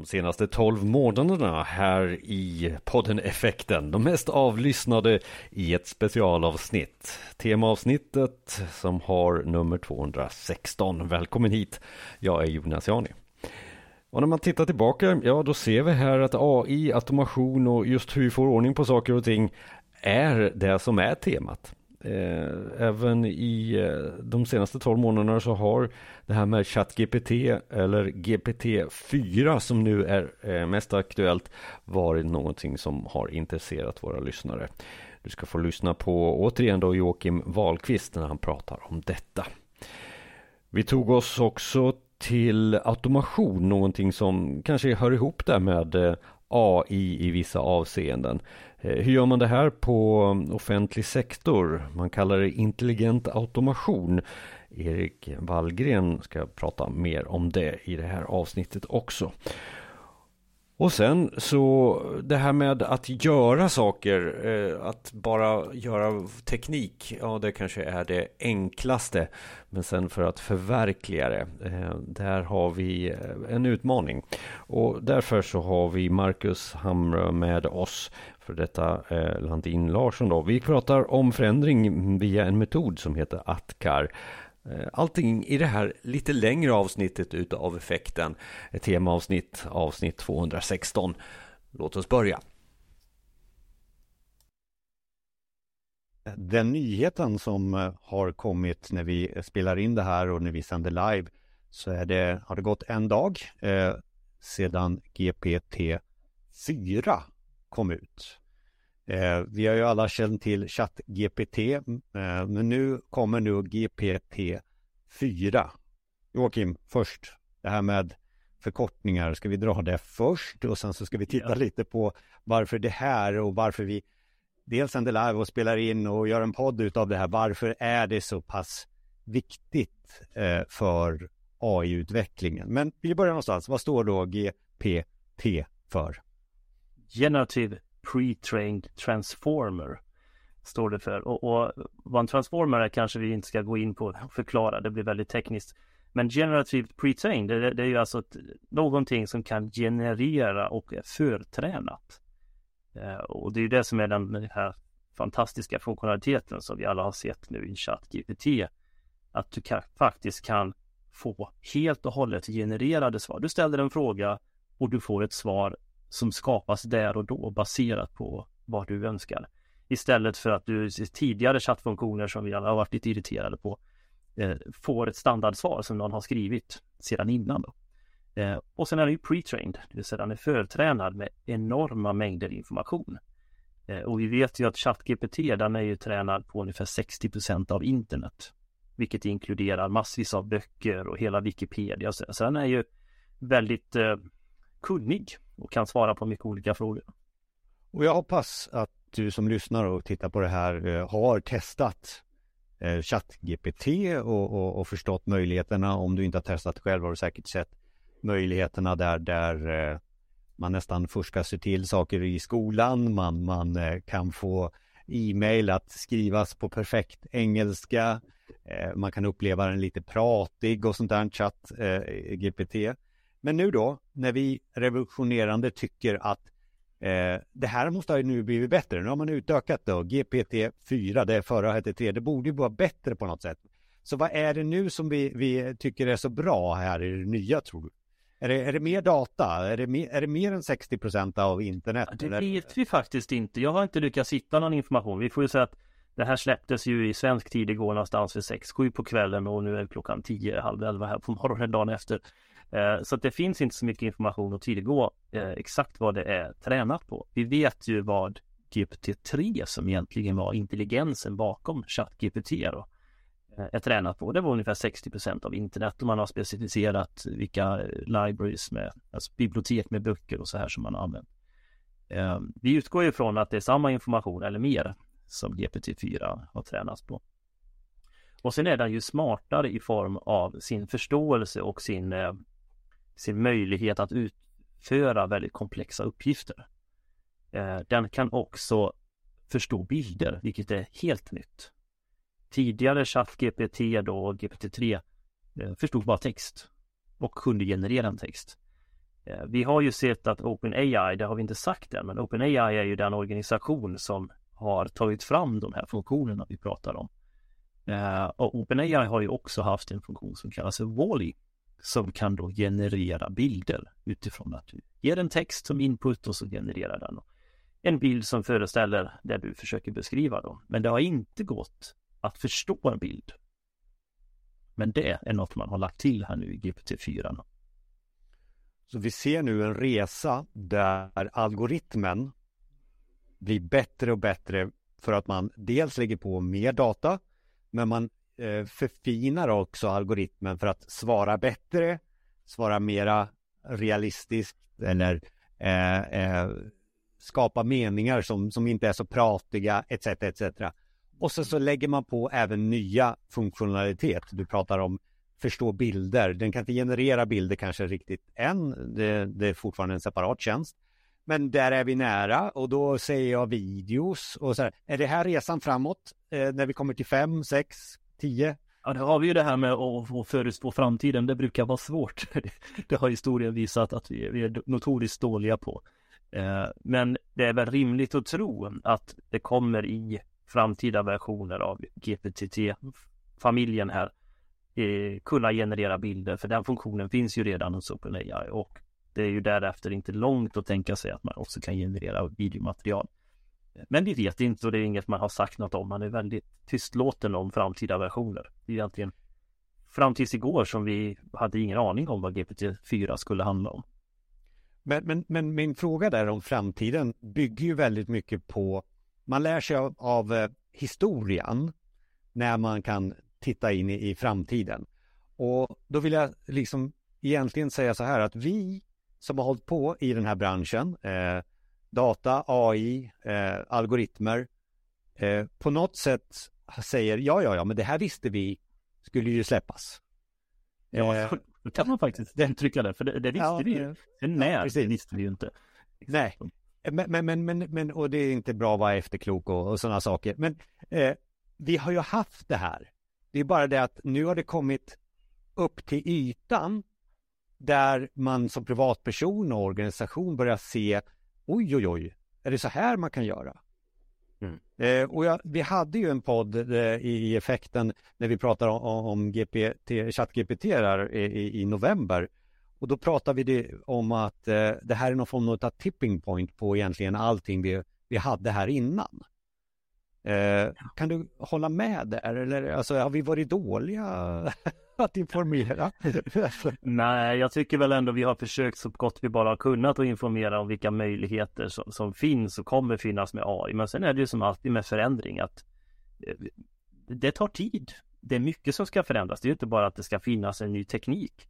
de senaste 12 månaderna här i podden Effekten. De mest avlyssnade i ett specialavsnitt. Temaavsnittet som har nummer 216. Välkommen hit. Jag är Jonas Jani. Och när man tittar tillbaka, ja då ser vi här att AI, automation och just hur vi får ordning på saker och ting är det som är temat. Eh, även i eh, de senaste 12 månaderna så har det här med ChatGPT eller GPT-4 som nu är eh, mest aktuellt varit någonting som har intresserat våra lyssnare. Du ska få lyssna på återigen då Joakim Wahlqvist när han pratar om detta. Vi tog oss också till automation, någonting som kanske hör ihop där med eh, AI i vissa avseenden. Eh, hur gör man det här på um, offentlig sektor? Man kallar det intelligent automation. Erik Wallgren ska prata mer om det i det här avsnittet också. Och sen så det här med att göra saker, eh, att bara göra teknik, ja det kanske är det enklaste. Men sen för att förverkliga det, eh, där har vi en utmaning. Och därför så har vi Marcus Hamrö med oss för detta eh, Landin Larsson då. Vi pratar om förändring via en metod som heter ATCAR. Eh, allting i det här lite längre avsnittet utav effekten. Ett temaavsnitt, avsnitt 216. Låt oss börja. Den nyheten som eh, har kommit när vi spelar in det här och när vi sänder live så är det, har det gått en dag eh, sedan GPT 4 kom ut. Eh, vi har ju alla känt till ChatGPT, eh, men nu kommer nu GPT 4. Joakim, först det här med förkortningar. Ska vi dra det först och sen så ska vi titta lite på varför det här och varför vi dels sänder live och spelar in och gör en podd utav det här. Varför är det så pass viktigt eh, för AI-utvecklingen? Men vi börjar någonstans. Vad står då GPT för? Generative Pre-trained Transformer står det för. Och, och vad en transformer är kanske vi inte ska gå in på och förklara, det blir väldigt tekniskt. Men generativt pre-trained, det, det, är ju alltså ett, någonting som kan generera och är förtränat. Eh, och det är ju det som är den, den här fantastiska funktionaliteten som vi alla har sett nu i ChatGPT. Att du kan, faktiskt kan få helt och hållet genererade svar. Du ställer en fråga och du får ett svar som skapas där och då baserat på vad du önskar. Istället för att du tidigare chattfunktioner som vi alla har varit lite irriterade på eh, får ett standardsvar som någon har skrivit sedan innan. Då. Eh, och sen är den ju pre-trained, det vill säga den är förtränad med enorma mängder information. Eh, och vi vet ju att ChatGPT den är ju tränad på ungefär 60% av internet. Vilket inkluderar massvis av böcker och hela Wikipedia. Så, så den är ju väldigt eh, kunnig och kan svara på mycket olika frågor. Och jag hoppas att du som lyssnar och tittar på det här eh, har testat eh, ChatGPT och, och, och, förstått möjligheterna. Om du inte har testat själv har du säkert sett möjligheterna där, där eh, man nästan fuskar sig till saker i skolan. Man, man kan få e-mail att skrivas på perfekt engelska. Man kan uppleva den lite pratig och sånt där, ChatGPT. Men nu då, när vi revolutionerande tycker att eh, det här måste ha nu blivit bättre. Nu har man utökat då, GPT-4, det förra hette 3, det borde ju vara bättre på något sätt. Så vad är det nu som vi, vi tycker är så bra här i det nya tror du? Är det, är det mer data? Är det mer, är det mer än 60 procent av internet? Det vet vi faktiskt inte. Jag har inte lyckats hitta någon information. Vi får ju säga att det här släpptes ju i svensk tid igår någonstans vid 6-7 på kvällen och nu är klockan 10, halv 11 här på morgonen dagen efter. Eh, så att det finns inte så mycket information att tillgå eh, exakt vad det är tränat på. Vi vet ju vad GPT-3 som egentligen var intelligensen bakom ChatGPT då, eh, är tränat på. Det var ungefär 60% av internet och man har specificerat vilka libraries med, alltså bibliotek med böcker och så här som man har använt. Eh, vi utgår ifrån att det är samma information eller mer som GPT-4 har tränats på. Och sen är den ju smartare i form av sin förståelse och sin eh, sin möjlighet att utföra väldigt komplexa uppgifter. Eh, den kan också förstå bilder, vilket är helt nytt. Tidigare ChatGPT då, GPT-3, eh, förstod bara text och kunde generera en text. Eh, vi har ju sett att OpenAI, det har vi inte sagt än, men OpenAI är ju den organisation som har tagit fram de här funktionerna vi pratar om. Och OpenAI har ju också haft en funktion som kallas för Wally som kan då generera bilder utifrån att du ger en text som input och så genererar den en bild som föreställer det du försöker beskriva då. Men det har inte gått att förstå en bild. Men det är något man har lagt till här nu i GPT-4. Så vi ser nu en resa där algoritmen blir bättre och bättre för att man dels lägger på mer data men man Eh, förfinar också algoritmen för att svara bättre, svara mera realistiskt eller eh, eh, skapa meningar som, som inte är så pratiga etc. etc. Och så, så lägger man på även nya funktionalitet. Du pratar om förstå bilder. Den kan inte generera bilder kanske riktigt än. Det, det är fortfarande en separat tjänst. Men där är vi nära och då säger jag videos och så här. Är det här resan framåt eh, när vi kommer till fem, sex, 10. Ja, det har vi ju det här med att förutspå framtiden. Det brukar vara svårt. Det har historien visat att vi, är notoriskt dåliga på. Eh, men det är väl rimligt att tro att det kommer i framtida versioner av GPT-familjen här eh, kunna generera bilder för den funktionen finns ju redan hos OpenAI och det är ju därefter inte långt att tänka sig att man också kan generera videomaterial. Men vi vet inte och det är inget man har sagt något om. Man är väldigt tystlåten om framtida versioner. Det är egentligen fram tills igår som vi hade ingen aning om vad GPT-4 skulle handla om. Men, men, men min fråga där om framtiden bygger ju väldigt mycket på man lär sig av, av eh, historien när man kan titta in i, i, framtiden. Och då vill jag liksom egentligen säga så här att vi som har hållit på i den här branschen, eh, data, AI, eh, algoritmer, eh, på något sätt säger ja, ja, ja, men det här visste vi skulle ju släppas. Ja, eh, då kan man faktiskt uttrycka det, för det, det visste ja, vi ju. Sen när, ja, det visste vi ju inte. Nej, men, men, men, men, men, och det är inte bra att vara efterklok och, och sådana saker. Men eh, vi har ju haft det här. Det är bara det att nu har det kommit upp till ytan där man som privatperson och organisation börjar se oj, oj, oj, är det så här man kan göra? Mm. Eh, och jag, vi hade ju en podd eh, i, effekten när vi pratade om, om GPT, ChatGPT där i, i, november. Och då pratade vi om att eh, det här är någon form av tipping point på egentligen allting vi, vi hade här innan. Eh, kan du hålla med där eller alltså, har vi varit dåliga att informera? Nej, jag tycker väl ändå vi har försökt så gott vi bara har kunnat att informera om vilka möjligheter som, som finns och kommer finnas med AI. Men sen är det ju som alltid med förändring att eh, det tar tid. Det är mycket som ska förändras. Det är inte bara att det ska finnas en ny teknik.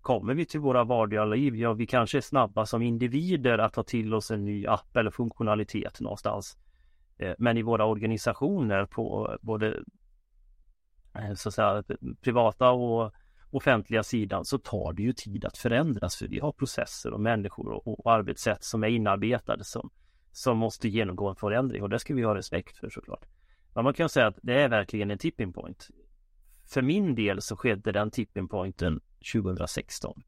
Kommer vi till våra vardagliga liv, ja vi kanske är snabba som individer att ta till oss en ny app eller funktionalitet någonstans. Eh, men i våra organisationer på både eh, så att säga, privata och offentliga sidan så tar det ju tid att förändras för vi har processer och människor och, och arbetssätt som är inarbetade som, som måste genomgå en förändring och det ska vi ha respekt för såklart. Men man kan säga att det är verkligen en tipping point. För min del så skedde den tipping pointen 2016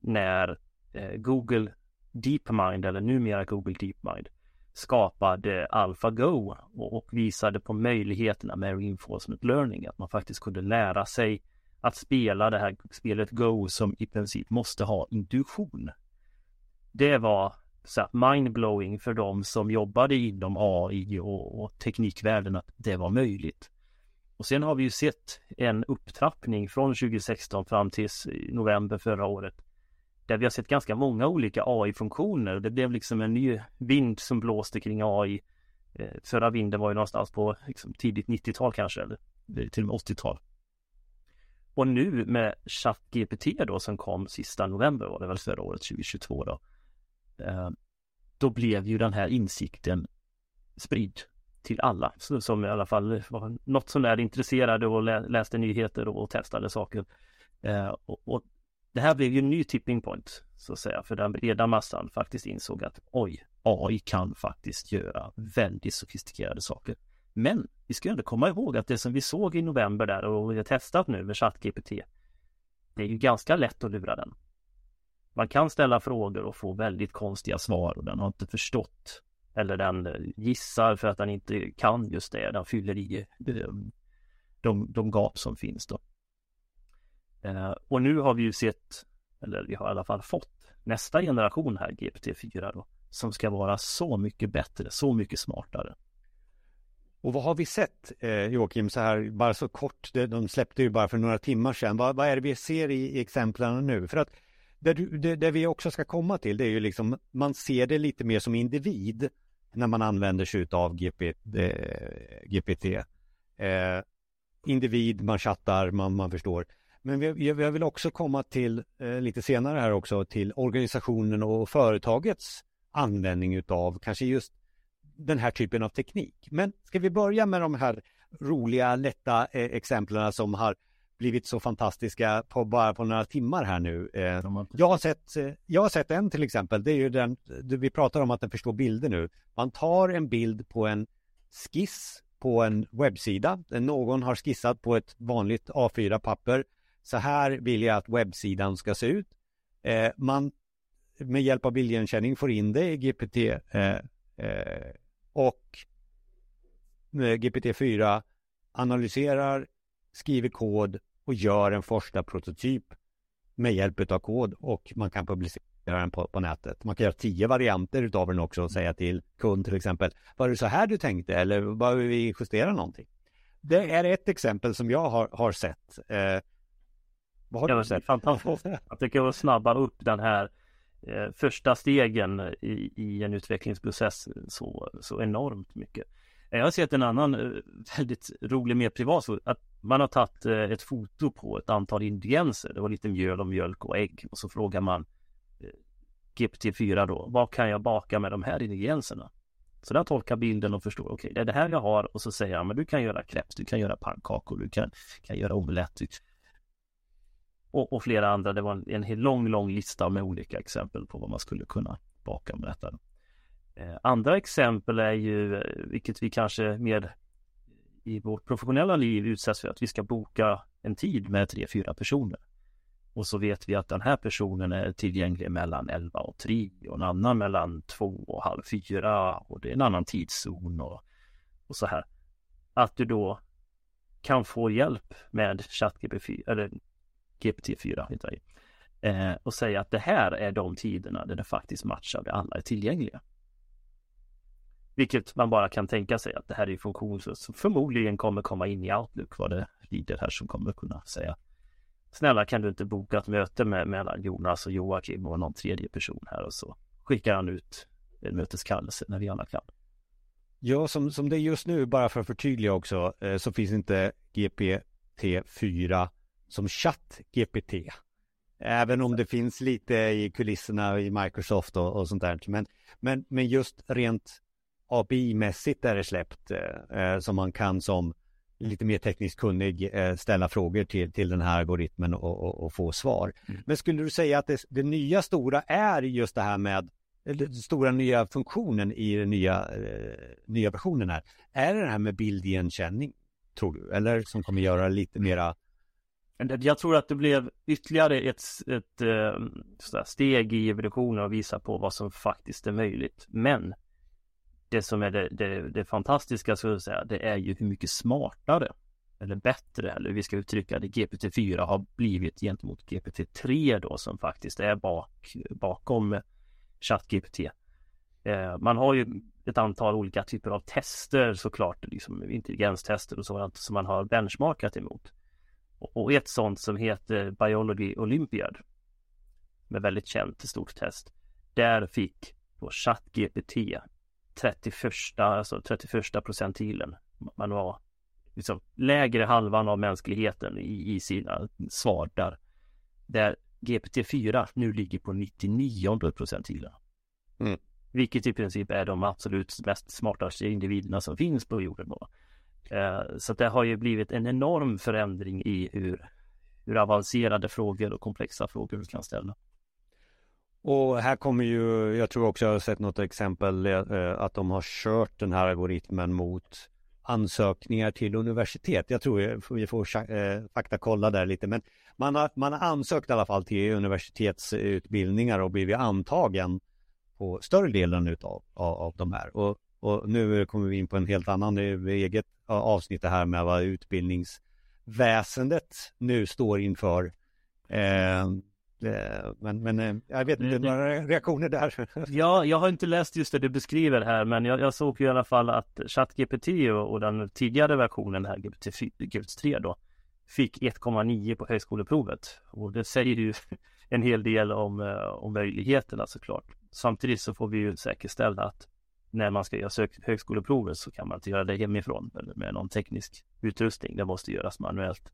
när eh, Google DeepMind eller numera Google DeepMind skapade AlphaGo och visade på möjligheterna med reinforcement learning, att man faktiskt kunde lära sig att spela det här spelet Go som i princip måste ha intuition. Det var så mindblowing för de som jobbade inom AI och, och teknikvärlden att det var möjligt. Och sen har vi ju sett en upptrappning från 2016 fram till november förra året där vi har sett ganska många olika AI-funktioner. Det blev liksom en ny vind som blåste kring AI. Eh, förra vinden var ju någonstans på liksom tidigt 90-tal kanske, eller till och med 80-tal. Och nu med ChatGPT då som kom sista november var det väl förra året 2022 då. Eh, då blev ju den här insikten spridd till alla som i alla fall var något som är intresserade och läste nyheter och testade saker. Eh, och det här blev ju en ny tipping point så att säga för den breda massan faktiskt insåg att oj, AI kan faktiskt göra väldigt sofistikerade saker. Men vi ska ändå komma ihåg att det som vi såg i november där och vi har testat nu med ChatGPT det är ju ganska lätt att lura den. man kan ställa frågor och få väldigt konstiga svar och den har inte förstått eller den eh, gissar för att den inte kan just det. Den fyller i eh, de, de gap som finns då. Eh, och nu har vi ju sett, eller vi har i alla fall fått nästa generation här, GPT-4 då, som ska vara så mycket bättre, så mycket smartare. Och vad har vi sett eh, Joakim, så här bara så kort, det, de släppte ju bara för några timmar sedan. Vad, vad är det vi ser i, i exemplen nu? För att det, det, det, vi också ska komma till, det är ju liksom, man ser det lite mer som individ när man använder sig av GP, eh, GPT. Eh, individ, man chattar, man, man förstår. Men jag vill också komma till eh, lite senare här också till organisationen och företagets användning utav kanske just den här typen av teknik. Men ska vi börja med de här roliga, lätta eh, exemplen som har blivit så fantastiska på bara på några timmar här nu. Eh, jag, har sett, jag har sett en till exempel, det är ju den, vi pratar om att den förstår bilder nu. Man tar en bild på en skiss på en webbsida. Någon har skissat på ett vanligt A4-papper. Så här vill jag att webbsidan ska se ut. Eh, man med hjälp av bildigenkänning får in det i GPT eh, eh, och eh, GPT-4 analyserar, skriver kod och gör en första prototyp med hjälp av kod och man kan publicera den på, på nätet. Man kan göra tio varianter utav den också och säga till kund till exempel Var det så här du tänkte eller behöver vi justera någonting? Det är ett exempel som jag har, har sett. Eh, vad har du sett? Fantastiskt. Att det kan snabba upp den här eh, första stegen i, i, en utvecklingsprocess så, så enormt mycket. Jag har sett en annan eh, väldigt rolig, mer privat, att man har tagit eh, ett foto på ett antal ingredienser. Det var lite mjöl och mjölk och ägg och så frågar man eh, GPT-4 då, vad kan jag baka med de här ingredienserna? Så där tolkar bilden och förstår, okej, okay, det är det här jag har och så säger han, men du kan göra crepes, du kan göra pannkakor, du kan, kan göra omelett och, och, flera andra. Det var en, en lång, lång lista med olika exempel på vad man skulle kunna baka med detta. Eh, andra exempel är ju, eh, vilket vi kanske mer i vårt professionella liv utsätts för, att vi ska boka en tid med tre, fyra personer. Och så vet vi att den här personen är tillgänglig mellan 11 och 3 och en annan mellan 2 och halv 4 och det är en annan tidszon och, och så här. Att du då kan få hjälp med ChatGPT eller GPT-4 heter det. Eh, och säga att det här är de tiderna där det faktiskt matchar där alla är tillgängliga. Vilket man bara kan tänka sig att det här är funktioner som förmodligen kommer komma in i Outlook vad det lider här som kommer kunna säga Snälla kan du inte boka ett möte med, mellan Jonas och Joakim och någon tredje person här och så skickar han ut en möteskallelse när vi alla kan. Ja, som, som det är just nu, bara för att förtydliga också, eh, så finns inte GPT-4 som chatt-GPT. Även om det finns lite i kulisserna i Microsoft och, och sånt där. Men, men, men just rent API-mässigt är det släppt eh, eh, som man kan som lite mer tekniskt kunnig eh, ställa frågor till, till den här algoritmen och, och, och få svar. Mm. Men skulle du säga att det, det, nya stora är just det här med den stora nya funktionen i den nya, eh, nya versionen här. Är det det här med bildigenkänning, tror du? Eller som kommer göra lite mera jag tror att det blev ytterligare ett, ett, eh, ett steg i evolutionen och visa på vad som faktiskt är möjligt. Men det som är det, det, det fantastiska skulle jag säga, det är ju hur mycket smartare eller bättre, eller hur vi ska uttrycka det, GPT-4 har blivit gentemot GPT-3 då som faktiskt är bak, bakom ChatGPT. Eh, man har ju ett antal olika typer av tester såklart, liksom intelligenstester och sådant som man har benchmarkat emot. Och, ett sådant som heter Biology Olympiad med väldigt känt stort test. Där fick då ChatGPT 31, alltså 31 procentilen. Man var liksom lägre halvan av mänskligheten i, i sina svar där. Där GPT-4 nu ligger på 99 procentilen. Mm. Vilket i princip är de absolut mest smartaste individerna som finns på jorden. Då. Eh, så det har ju blivit en enorm förändring i hur, hur avancerade frågor och komplexa frågor vi kan ställa. Och här kommer ju, jag tror också jag har sett något exempel eh, att de har kört den här algoritmen mot ansökningar till universitet. Jag tror vi får eh, faktakolla där lite, men man har, man har ansökt i alla fall till universitetsutbildningar och blivit antagen på större delen utav, av, av de här. Och, och nu kommer vi in på en helt annan eget avsnitt här med vad utbildningsväsendet nu står inför. Eh, men, men eh, jag vet inte, några reaktioner där? Ja, jag har inte läst just det du beskriver här, men jag, jag såg ju i alla fall att ChatGPT och, och den tidigare versionen här, GPT 3 då, fick 1,9 på högskoleprovet. Och det säger ju en hel del om, eh, om möjligheterna såklart. Samtidigt så får vi ju säkerställa att när man ska göra högskoleprovet så kan man inte göra det hemifrån eller med någon teknisk utrustning. Det måste göras manuellt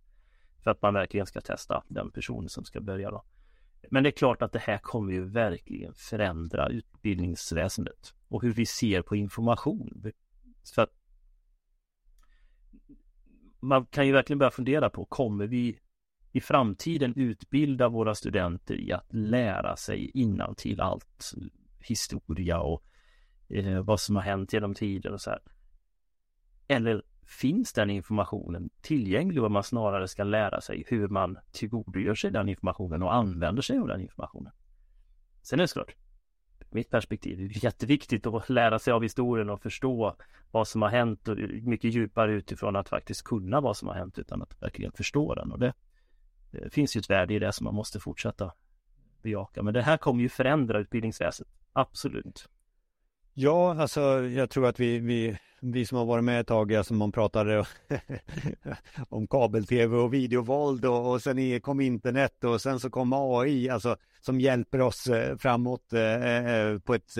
för att man verkligen ska testa den personen som ska börja då. Men det är klart att det här kommer ju verkligen förändra utbildningsväsendet och hur vi ser på information. För att man kan ju verkligen börja fundera på, kommer vi i framtiden utbilda våra studenter i att lära sig innantill allt historia och eh, vad som har hänt genom tiden och så här. Eller finns den informationen tillgänglig och man snarare ska lära sig hur man tillgodogör sig den informationen och använder sig av den informationen. Sen är det såklart, mitt perspektiv, det är jätteviktigt att lära sig av historien och förstå vad som har hänt och mycket djupare utifrån att faktiskt kunna vad som har hänt utan att verkligen förstå den och det, det finns ju ett värde i det som man måste fortsätta bejaka. Men det här kommer ju förändra utbildningsväsendet, absolut. Ja, alltså jag tror att vi, vi vi som har varit med ett tag, alltså man pratade om kabel-tv och videovåld och, och sen kom internet och sen så kom AI, alltså som hjälper oss eh, framåt eh, eh, på ett,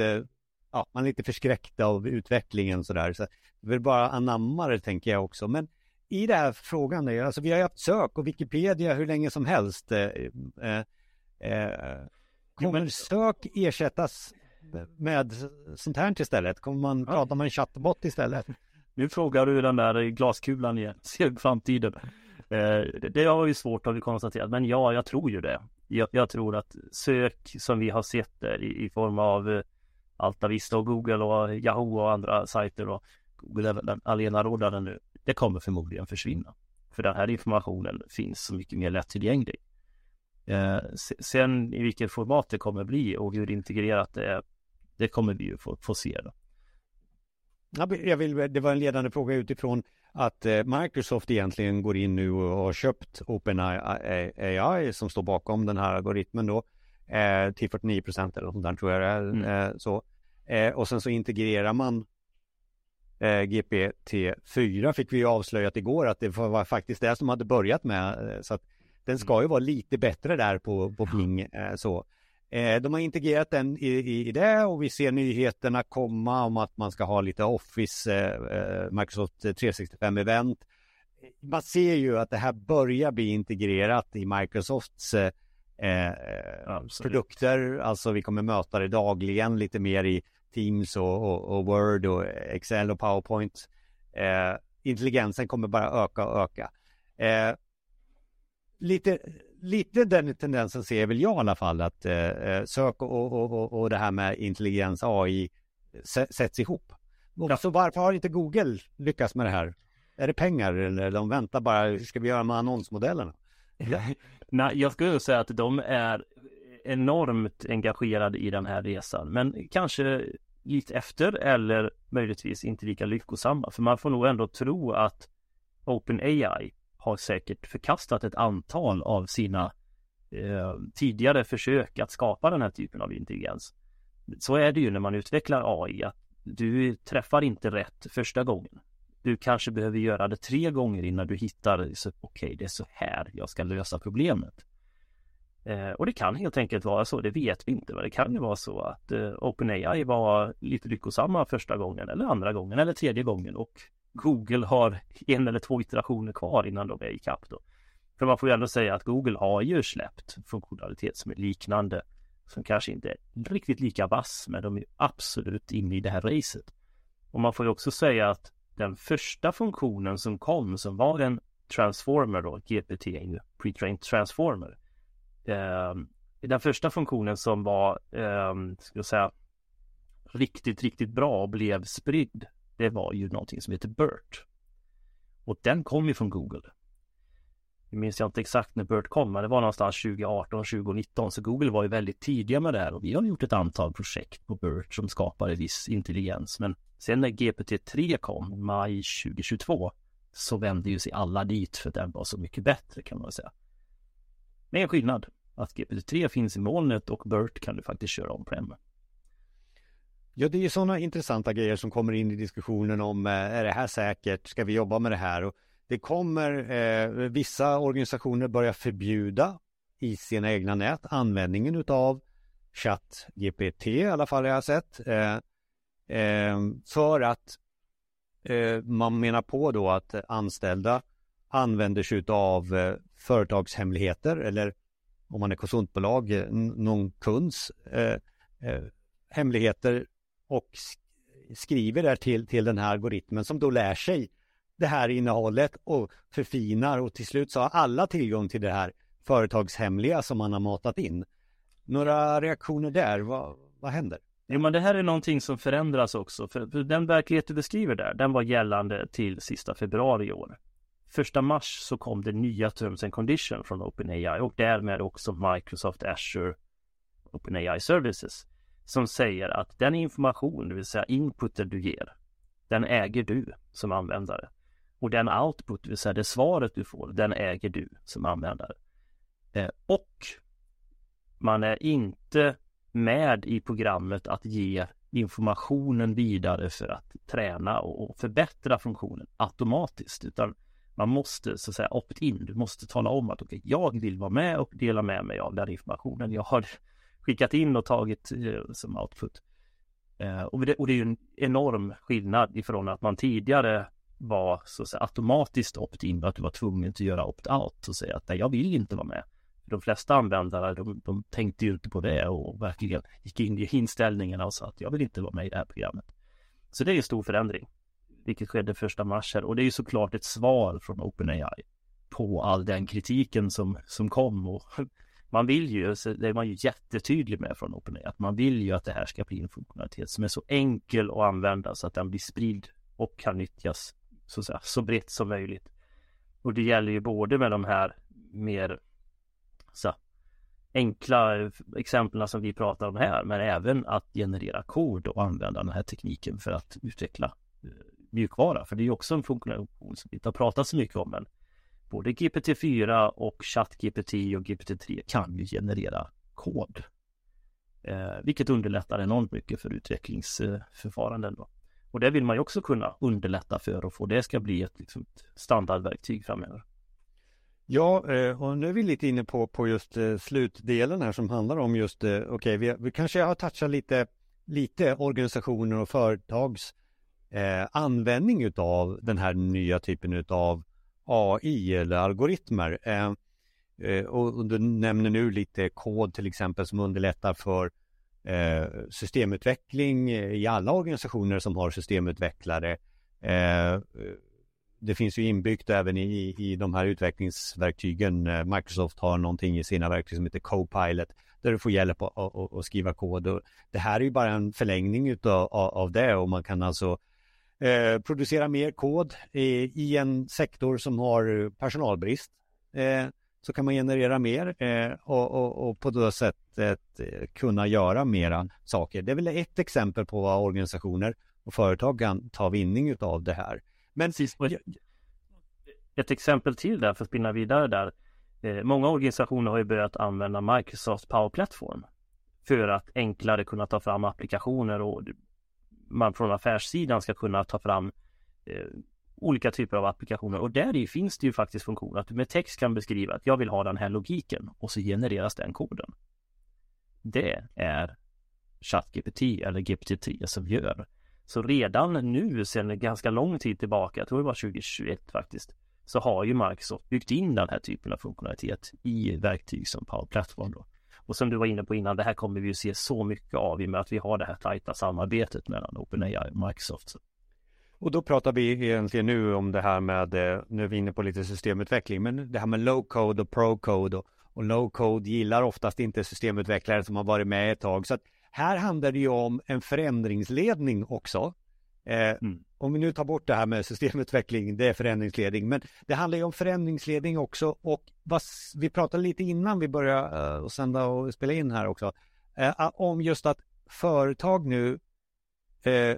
ja, man är lite förskräckt av utvecklingen sådär. Så vi vill bara anamma det tänker jag också. Men i den här frågan, alltså vi har haft sök och Wikipedia hur länge som helst. Eh, eh, kommer sök ersättas med sånt här istället? Kommer man ja. prata med en chattbot istället? Nu frågar du den där glaskulan igen, ser framtiden. Eh, det har ju svårt att konstatera, men ja, jag tror ju det. Jag, jag, tror att sök som vi har sett där i, i form av eh, Altavista och Google och Yahoo och andra sajter och Google är den allenarådande nu. Det kommer förmodligen försvinna. För den här informationen finns så mycket mer lättillgänglig. Eh, sen i vilket format det kommer bli och hur integrerat det är det kommer vi ju få, få se då. Jag vill, det var en ledande fråga utifrån att eh, Microsoft egentligen går in nu och har köpt OpenAI som står bakom den här algoritmen då eh, till 49 procent eller sånt där tror jag det är. Mm. Eh, så. Och sen så integrerar man GPT-4 fick vi ju avslöjat igår att det var faktiskt det som hade börjat med så att den ska ju vara lite bättre där på, på Bing så. Eh, de har integrerat den i, i, i, det och vi ser nyheterna komma om att man ska ha lite Office, eh, eh Microsoft 365-event. Man ser ju att det här börjar bli integrerat i Microsofts eh, eh produkter. Alltså vi kommer möta det dagligen lite mer i Teams och, och, och Word och Excel och PowerPoint. Eh, intelligensen kommer bara öka och öka. Lite lite den tendensen ser väl jag i alla fall att eh, eh sök och, och, och, och det här med intelligens AI sätts ihop. Ja. Så varför har inte Google lyckats med det här? Är det pengar eller de väntar bara, hur ska vi göra med annonsmodellerna? Nej, jag skulle säga att de är enormt engagerade i den här resan, men kanske lite efter eller möjligtvis inte lika lyckosamma. För man får nog ändå tro att OpenAI har säkert förkastat ett antal av sina eh, tidigare försök att skapa den här typen av intelligens. Så är det ju när man utvecklar AI, att du träffar inte rätt första gången. Du kanske behöver göra det tre gånger innan du hittar, okej, okay, det är så här jag ska lösa problemet. Eh, och det kan helt enkelt vara så, det vet vi inte, men det kan ju vara så att eh, OpenAI var lite lyckosamma första gången eller andra gången eller tredje gången och Google har en eller två iterationer kvar innan de är ikapp då. För man får ju ändå säga att Google har ju släppt funktionalitet som är liknande som kanske inte är riktigt lika vass men de är absolut inne i det här racet. Och man får ju också säga att den första funktionen som kom som var en transformer då, GPT, pre-trained transformer. Eh, den första funktionen som var, eh, ska jag säga, riktigt, riktigt bra och blev spridd det var ju någonting som heter BERT. Och den kom ju från Google. Nu minns jag inte exakt när BERT kom, men det var någonstans 2018, 2019. Så Google var ju väldigt tidiga med det här och vi har gjort ett antal projekt på BERT som skapade viss intelligens. Men sen när GPT-3 kom, maj 2022, så vände ju sig alla dit för den var så mycket bättre kan man säga. Men en skillnad, att GPT-3 finns i molnet och BERT kan du faktiskt köra om Prem. Ja, det är ju sådana intressanta grejer som kommer in i diskussionen om eh, är det här säkert? Ska vi jobba med det här? Och det kommer eh, vissa organisationer börja förbjuda i sina egna nät användningen utav ChatGPT i alla fall jag har sett. Eh, eh, för att eh, man menar på då att anställda använder sig av eh, företagshemligheter eller om man är konsultbolag, eh, någon kunds eh, hemligheter och skriver där till, till den här algoritmen som då lär sig det här innehållet och förfinar och till slut så har alla tillgång till det här företagshemliga som man har matat in. Några reaktioner där, vad, vad händer? Jo men det här är någonting som förändras också, för, den verklighet du beskriver där, den var gällande till sista februari i år. Första mars så kom det nya Terms and Conditions från OpenAI och därmed också Microsoft Azure OpenAI Services som säger att den information, det vill säga inputen du ger, den äger du som användare. Och den output, det vill säga det svaret du får, den äger du som användare. Eh, och man är inte med i programmet att ge informationen vidare för att träna och förbättra funktionen automatiskt, utan man måste så att säga opt-in. Du måste tala om att okay, jag vill vara med och dela med mig av den informationen jag har skickat in och tagit eh, som output. Eh, och, det, och det är ju en enorm skillnad ifrån att man tidigare var så att säga, automatiskt opt-in, att du var tvungen att göra opt-out och säga att nej, jag vill inte vara med. De flesta användare, de, de tänkte ju inte på det och verkligen gick in i inställningarna och sa att jag vill inte vara med i det här programmet. Så det är en stor förändring, vilket skedde första mars här och det är ju såklart ett svar från OpenAI på all den kritiken som, som kom och man vill ju, så det är man ju jättetydlig med från OpenAI, att man vill ju att det här ska bli en funktionalitet som är så enkel att använda så att den blir spridd och kan nyttjas så, säga, så brett som möjligt. Och det gäller ju både med de här mer så, enkla exemplen som vi pratar om här, men även att generera kod och använda den här tekniken för att utveckla eh, mjukvara. För det är ju också en funktion som vi inte har pratat så mycket om, men både GPT-4 och ChatGPT och GPT-3 kan ju generera kod. Eh, vilket underlättar enormt mycket för utvecklingsförfaranden. Då. Och det vill man ju också kunna underlätta för och få det ska bli ett, liksom, standardverktyg framöver. Ja, eh, och nu är vi lite inne på, på just eh, slutdelen här som handlar om just, eh, okej, okay, vi, vi, kanske har touchat lite, lite organisationer och företags eh, användning utav den här nya typen utav AI eller algoritmer. Eh, eh, och du nämner nu lite kod till exempel som underlättar för eh, systemutveckling i alla organisationer som har systemutvecklare. Det finns ju inbyggt även i, i de här utvecklingsverktygen. Microsoft har någonting i sina verktyg som heter Copilot där du får hjälp att skriva kod. Och det här är ju bara en förlängning utav, av det och man kan alltså eh, producera mer kod i, i, en sektor som har personalbrist. Eh, så kan man generera mer eh, och, och, och, på det sättet eh, kunna göra mera saker. Det är väl ett exempel på vad organisationer och företag kan ta vinning av det här. Men ett exempel till där för att spinna vidare där. Eh, många organisationer har ju börjat använda Microsoft Power Platform för att enklare kunna ta fram applikationer och man från affärssidan ska kunna ta fram eh, olika typer av applikationer och där i finns det ju faktiskt funktioner att du med text kan beskriva att jag vill ha den här logiken och så genereras den koden. Det är ChatGPT eller GPT-3 som gör. Så redan nu sedan ganska lång tid tillbaka, jag tror det var 2021 faktiskt, så har ju Microsoft byggt in den här typen av funktionalitet i verktyg som Power Platform då. Och som du var inne på innan, det här kommer vi ju se så mycket av i och med att vi har det här tajta samarbetet mellan OpenAI och Microsoft. Och då pratar vi egentligen nu om det här med, eh, nu är vi inne på lite systemutveckling, men det här med low code och pro code och, och low code gillar oftast inte systemutvecklare som har varit med ett tag. Så att här handlar det ju om en förändringsledning också. Eh, mm. Om vi nu tar bort det här med systemutveckling, det är förändringsledning, men det handlar ju om förändringsledning också och vad, vi pratade lite innan vi började uh, sända och spela in här också, uh, om just att företag nu uh,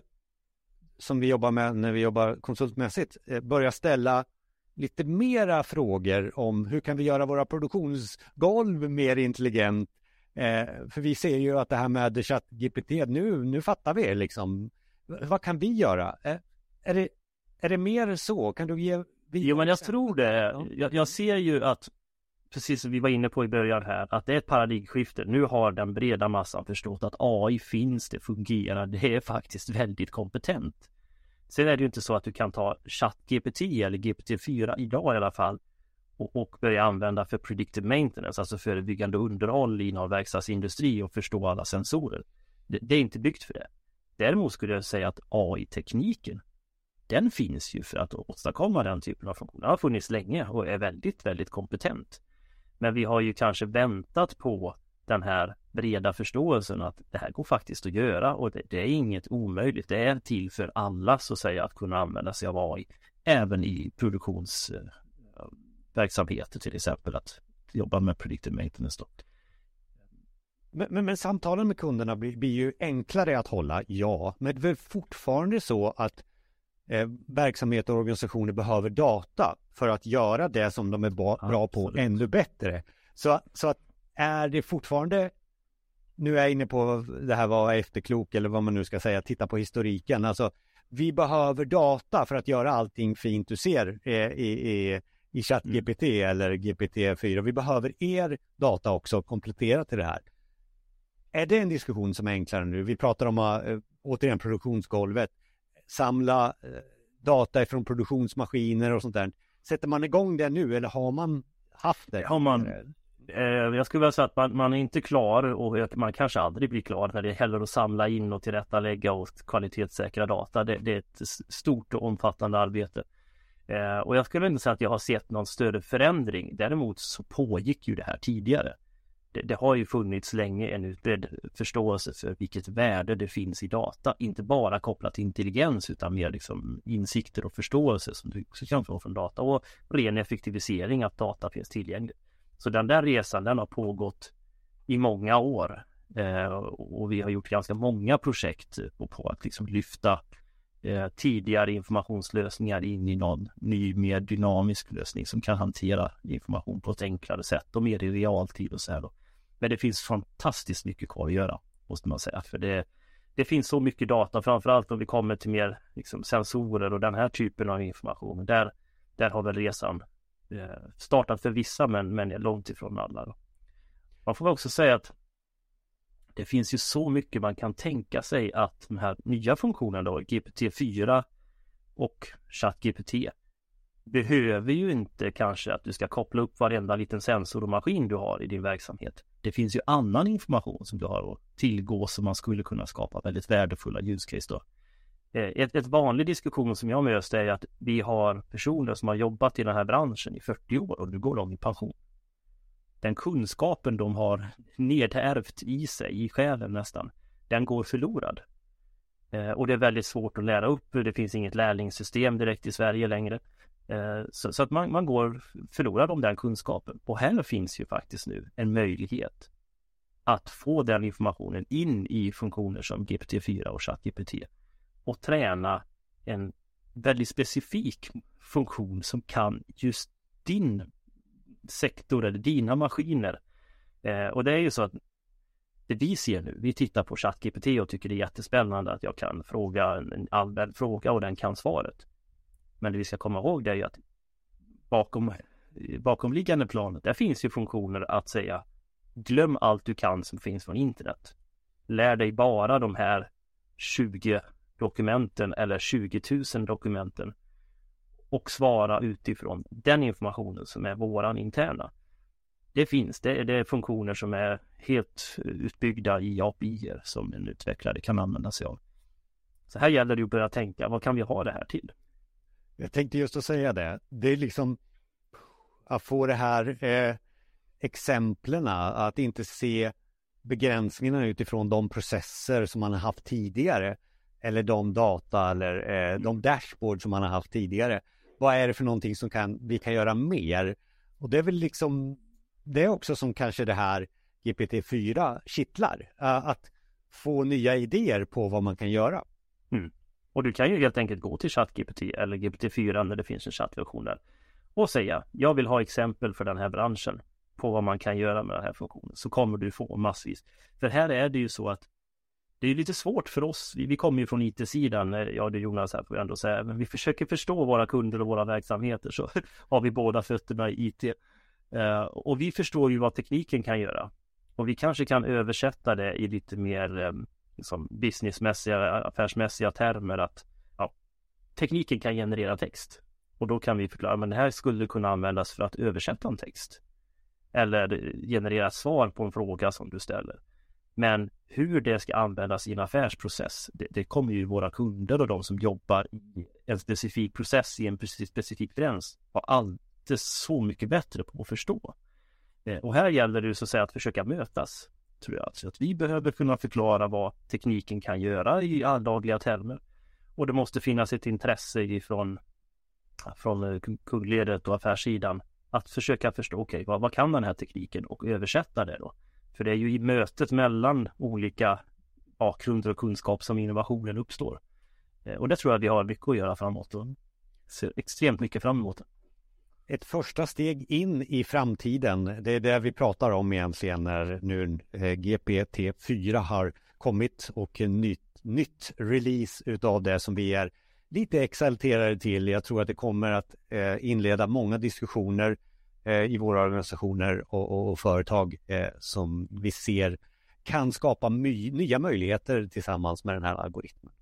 som vi jobbar med när vi jobbar konsultmässigt börjar ställa lite mera frågor om hur kan vi göra våra produktionsgolv mer intelligent? för vi ser ju att det här med ChatGPT, nu, nu fattar vi liksom vad kan vi göra? Är det, är det mer så? Kan du ge? Jo, men jag tror det. Jag, jag ser ju att precis som vi var inne på i början här, att det är ett paradigmskifte. Nu har den breda massan förstått att AI finns, det fungerar, det är faktiskt väldigt kompetent. Sen är det ju inte så att du kan ta ChatGPT eller GPT-4 idag i alla fall och, och börja använda för predictive maintenance, alltså förebyggande underhåll inom verkstadsindustri och förstå alla sensorer. Det, det är inte byggt för det. Däremot skulle jag säga att AI-tekniken den finns ju för att åstadkomma den typen av funktioner. Den har funnits länge och är väldigt, väldigt kompetent. Men vi har ju kanske väntat på den här breda förståelsen att det här går faktiskt att göra och det, det, är inget omöjligt. Det är till för alla så att säga att kunna använda sig av AI även i produktionsverksamheter eh, till exempel att jobba med predictive maintenance. Då. Men, men, men, samtalen med kunderna blir, blir, ju enklare att hålla, ja. Men det är fortfarande så att eh, verksamheter och organisationer behöver data för att göra det som de är bra, bra på ännu bättre. Så, så att är det fortfarande, nu är jag inne på det här var efterklok eller vad man nu ska säga, titta på historiken. Alltså, vi behöver data för att göra allting fint du ser eh, i, i, i ChatGPT mm. eller GPT-4. Vi behöver er data också komplettera till det här. Är det en diskussion som är enklare nu? Vi pratar om, äh, återigen, produktionsgolvet. Samla äh, data från produktionsmaskiner och sånt där. Sätter man igång det nu eller har man haft det? Har man, eh, jag skulle vilja säga att man, man, är inte klar och man kanske aldrig blir klar när det gäller att samla in och tillrättalägga och kvalitetssäkra data. Det, det är ett stort och omfattande arbete. Eh, och jag skulle inte säga att jag har sett någon större förändring. Däremot så pågick ju det här tidigare det, det, har ju funnits länge en utbredd förståelse för vilket värde det finns i data. Inte bara kopplat till intelligens utan mer liksom insikter och förståelse som du också kan få från data och ren effektivisering att data finns tillgänglig. Så den där resan den har pågått i många år eh, och vi har gjort ganska många projekt på att liksom lyfta eh, tidigare informationslösningar in i någon ny mer dynamisk lösning som kan hantera information på ett enklare sätt och mer i realtid och så här då. Men det finns fantastiskt mycket kvar att göra, måste man säga. För det, det finns så mycket data, framförallt om vi kommer till mer liksom, sensorer och den här typen av information. Där, där har väl resan eh, startat för vissa, men, men långt ifrån alla. Då. Man får väl också säga att det finns ju så mycket man kan tänka sig att den här nya funktionen då, GPT-4 och ChatGPT behöver ju inte kanske att du ska koppla upp varenda liten sensor och maskin du har i din verksamhet. Det finns ju annan information som du har att tillgå som man skulle kunna skapa väldigt värdefulla use case då. Eh, ett, ett vanlig diskussion som jag möter är att vi har personer som har jobbat i den här branschen i 40 år och nu går de i pension. Den kunskapen de har nedärvt i sig, i själen nästan, den går förlorad. Eh, och det är väldigt svårt att lära upp. Det finns inget lärlingssystem direkt i Sverige längre. Eh, så, så, att man, man går förlorad om den kunskapen. Och här finns ju faktiskt nu en möjlighet att få den informationen in i funktioner som GPT-4 och ChatGPT och träna en väldigt specifik funktion som kan just din sektor eller dina maskiner. Eh, och det är ju så att det vi ser nu, vi tittar på ChatGPT och tycker det är jättespännande att jag kan fråga en allmän fråga och den kan svaret. Men det vi ska komma ihåg det är ju att bakom bakomliggande planet, där finns ju funktioner att säga glöm allt du kan som finns från internet. Lär dig bara de här 20 dokumenten eller 20 000 dokumenten och svara utifrån den informationen som är våran interna. Det finns, det är, det är funktioner som är helt utbyggda i API som en utvecklare kan använda sig av. Så här gäller det att börja tänka, vad kan vi ha det här till? Jag tänkte just att säga det. Det är liksom att få det här eh, exemplen, att inte se begränsningarna utifrån de processer som man har haft tidigare. eller de data eller eh, de dashboard som man har haft tidigare. Vad är det för någonting som kan, vi kan göra mer? Och det är väl liksom det är också som kanske det här GPT-4 kittlar. Uh, att få nya idéer på vad man kan göra. Mm. Och du kan ju helt enkelt gå till ChatGPT eller GPT-4 när det finns en chattversion där och säga jag vill ha exempel för den här branschen på vad man kan göra med den här funktionen så kommer du få massvis. För här är det ju så att det är lite svårt för oss. Vi, vi kommer ju från IT-sidan. Eh, ja, du Jonas här får jag ändå säga. Men vi försöker förstå våra kunder och våra verksamheter så har vi båda fötterna i IT. Uh, och vi förstår ju vad tekniken kan göra. Och vi kanske kan översätta det i lite mer um, liksom businessmässiga, affärsmässiga termer att ja, tekniken kan generera text. Och då kan vi förklara, men det här skulle kunna användas för att översätta en text. Eller generera svar på en fråga som du ställer. Men hur det ska användas i en affärsprocess, det, det kommer ju våra kunder och de som jobbar i en specifik process i en specifik gräns vara alltid så mycket bättre på att förstå. Eh, och här gäller det så att säga att försöka mötas, tror jag. Så att vi behöver kunna förklara vad tekniken kan göra i alldagliga termer. Och det måste finnas ett intresse ifrån från eh, kundledet och affärssidan att försöka förstå, okej, okay, vad, vad kan den här tekniken och översätta det då? För det är ju i mötet mellan olika bakgrunder och kunskap som innovationen uppstår. Eh, och det tror jag vi har mycket att göra framåt och ser extremt mycket fram emot det. Ett första steg in i framtiden, det är det vi pratar om egentligen när nu eh, GPT-4 har kommit och en nytt, nytt release utav det som vi är lite exalterade till. Jag tror att det kommer att eh, inleda många diskussioner eh, i våra organisationer och, och, och företag eh, som vi ser kan skapa my nya möjligheter tillsammans med den här algoritmen.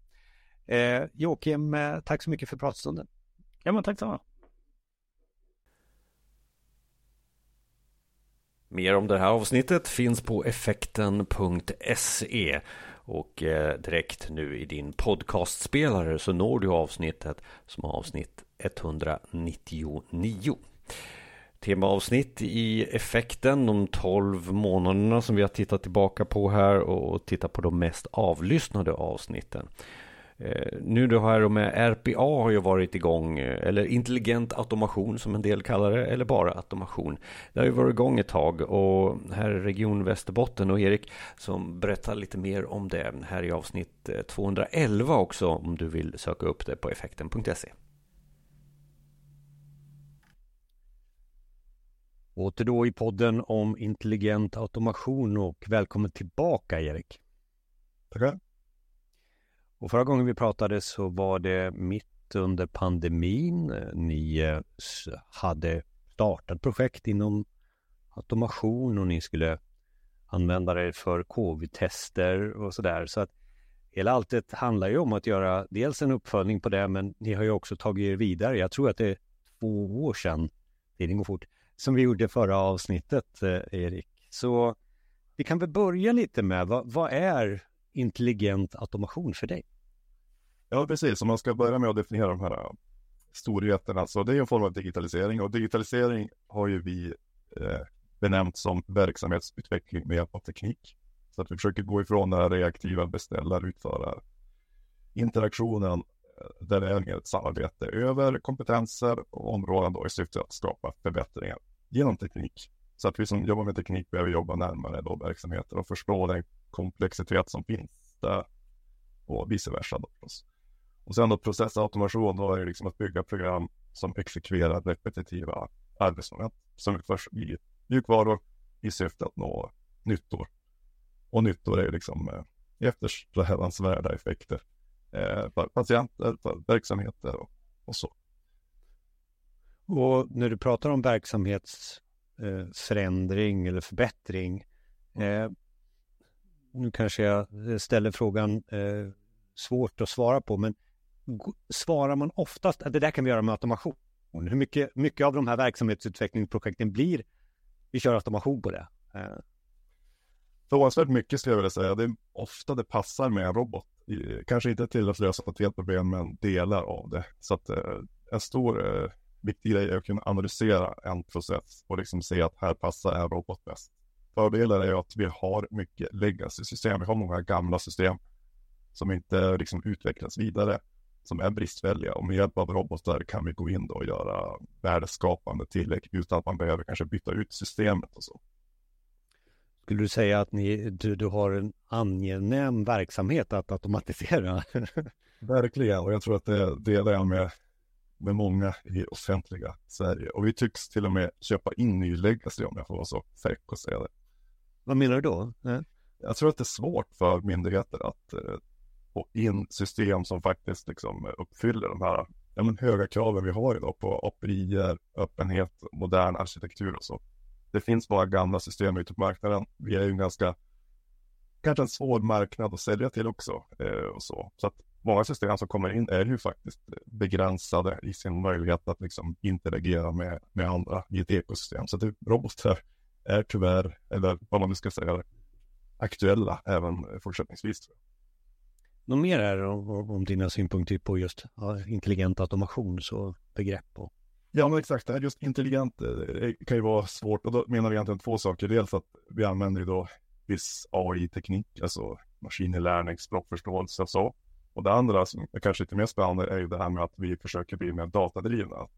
Eh, Joakim, eh, tack så mycket för pratstunden. Ja, men tack så Mer om det här avsnittet finns på effekten.se och eh, direkt nu i din podcastspelare så når du avsnittet som avsnitt 199. Temaavsnitt i effekten de 12 månaderna som vi har tittat tillbaka på här och tittat på de mest avlyssnade avsnitten. Eh, nu då här med RPA har ju varit igång, eh, eller intelligent automation som en del kallar det, eller bara automation. Det har ju varit igång ett tag och här är Region Västerbotten och Erik som berättar lite mer om det här i avsnitt 211 eh, också om du vill söka upp det på effekten.se. Åter då i podden om intelligent automation och välkommen tillbaka Erik. Tackar. Och förra gången vi pratade så var det mitt under pandemin. Eh, ni eh, hade startat projekt inom automation och ni skulle använda det för covid-tester och sådär. Så att hela alltet handlar ju om att göra dels en uppföljning på det, men ni har ju också tagit er vidare. Jag tror att det är två år sedan, tiden går fort, som vi gjorde förra avsnittet, eh, Erik. Så vi kan väl börja lite med vad, vad är intelligent automation för dig? Ja, precis. Om man ska börja med att definiera de här äh, storheterna, så det är en form av digitalisering och digitalisering har ju vi eh, benämnt som verksamhetsutveckling med hjälp av teknik. Så att vi försöker gå ifrån den här reaktiva beställar-utförare interaktionen äh, där det är ett samarbete över kompetenser och områden då i syfte att skapa förbättringar genom teknik. Så att vi som jobbar med teknik behöver jobba närmare då verksamheter och förstå den komplexitet som finns där och vice versa. Då. Och sen då processautomation, då är det liksom att bygga program som exekverar repetitiva arbetsmoment som utförs i mjukvaror i syfte att nå nyttor. Och nyttor är liksom eh, eftersträvansvärda effekter eh, för patienter, för verksamheter och, och så. Och när du pratar om verksamhetsförändring eh, eller förbättring. Eh, nu kanske jag eh, ställer frågan eh, svårt att svara på, men svarar man oftast att det där kan vi göra med automation? Hur mycket, mycket av de här verksamhetsutvecklingsprojekten blir vi kör automation på det? Eh. Förvånansvärt mycket skulle jag vilja säga. Det är ofta det passar med en robot. Kanske inte till att lösa ett helt problem, men delar av det. Så att eh, en stor eh, viktig grej är att kunna analysera en process och liksom se att här passar en robot bäst. Fördelar är att vi har mycket legacy-system. Vi har många gamla system som inte liksom utvecklas vidare, som är bristfälliga och med hjälp av robotar kan vi gå in och göra värdeskapande tillägg utan att man behöver kanske byta ut systemet och så. Skulle du säga att ni, du, du har en angenäm verksamhet att automatisera? Verkligen, och jag tror att det delar jag med, med många i offentliga Sverige. Och vi tycks till och med köpa in ny legacy om jag får vara så fräck och säga det. Vad menar du då? Jag tror att det är svårt för myndigheter att eh, få in system som faktiskt liksom uppfyller de här ja, men höga kraven vi har idag på API, öppenhet, modern arkitektur och så. Det finns bara gamla system ute på marknaden. Vi är ju en ganska, kanske en svår marknad att sälja till också eh, och så. Så att många system som kommer in är ju faktiskt begränsade i sin möjlighet att liksom interagera med, med andra i ett ekosystem. Så att robotar är tyvärr, eller vad man nu ska säga, aktuella även fortsättningsvis. Något mer är om, om dina synpunkter på just ja, intelligent automation så begrepp och Ja, men exakt. Det här just intelligent eh, kan ju vara svårt och då menar vi egentligen två saker. Dels att vi använder ju då viss AI-teknik, alltså maskininlärning, språkförståelse och så. Och det andra som är kanske lite mer spännande är ju det här med att vi försöker bli mer datadrivna.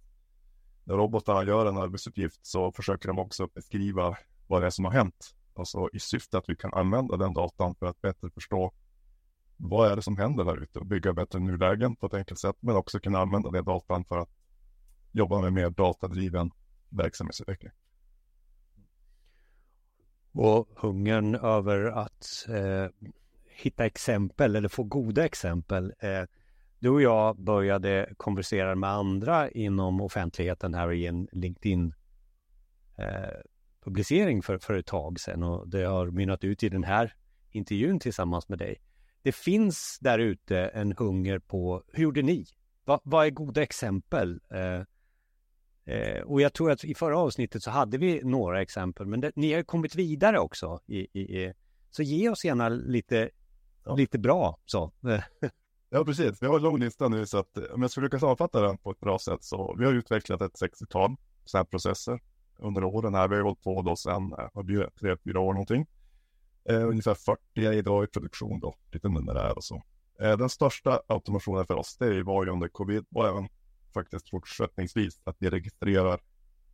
När robotarna gör en arbetsuppgift så försöker de också beskriva vad det är som har hänt. Alltså i syfte att vi kan använda den datan för att bättre förstå vad är det som händer där ute och bygga bättre nulägen på ett enkelt sätt. Men också kunna använda den datan för att jobba med mer datadriven verksamhetsutveckling. Och hungern över att eh, hitta exempel eller få goda exempel. Eh, du och jag började konversera med andra inom offentligheten här i en LinkedIn eh, publicering för, för ett tag sedan och det har mynnat ut i den här intervjun tillsammans med dig. Det finns där ute en hunger på, hur gjorde ni? Va, vad är goda exempel? Eh, Eh, och jag tror att i förra avsnittet så hade vi några exempel, men det, ni har kommit vidare också. I, i, i, så ge oss gärna lite, ja. lite bra så. ja, precis. Vi har en lång lista nu så att eh, om jag ska försöka sammanfatta den på ett bra sätt så vi har utvecklat ett 60-tal sådana här processer under åren här. Vi har hållit på då sedan, eh, vad blir det, tre, fyra år någonting. Eh, ungefär 40 är idag i produktion då, lite numerär och så. Eh, den största automationen för oss, det var ju under covid och även faktiskt fortsättningsvis att vi registrerar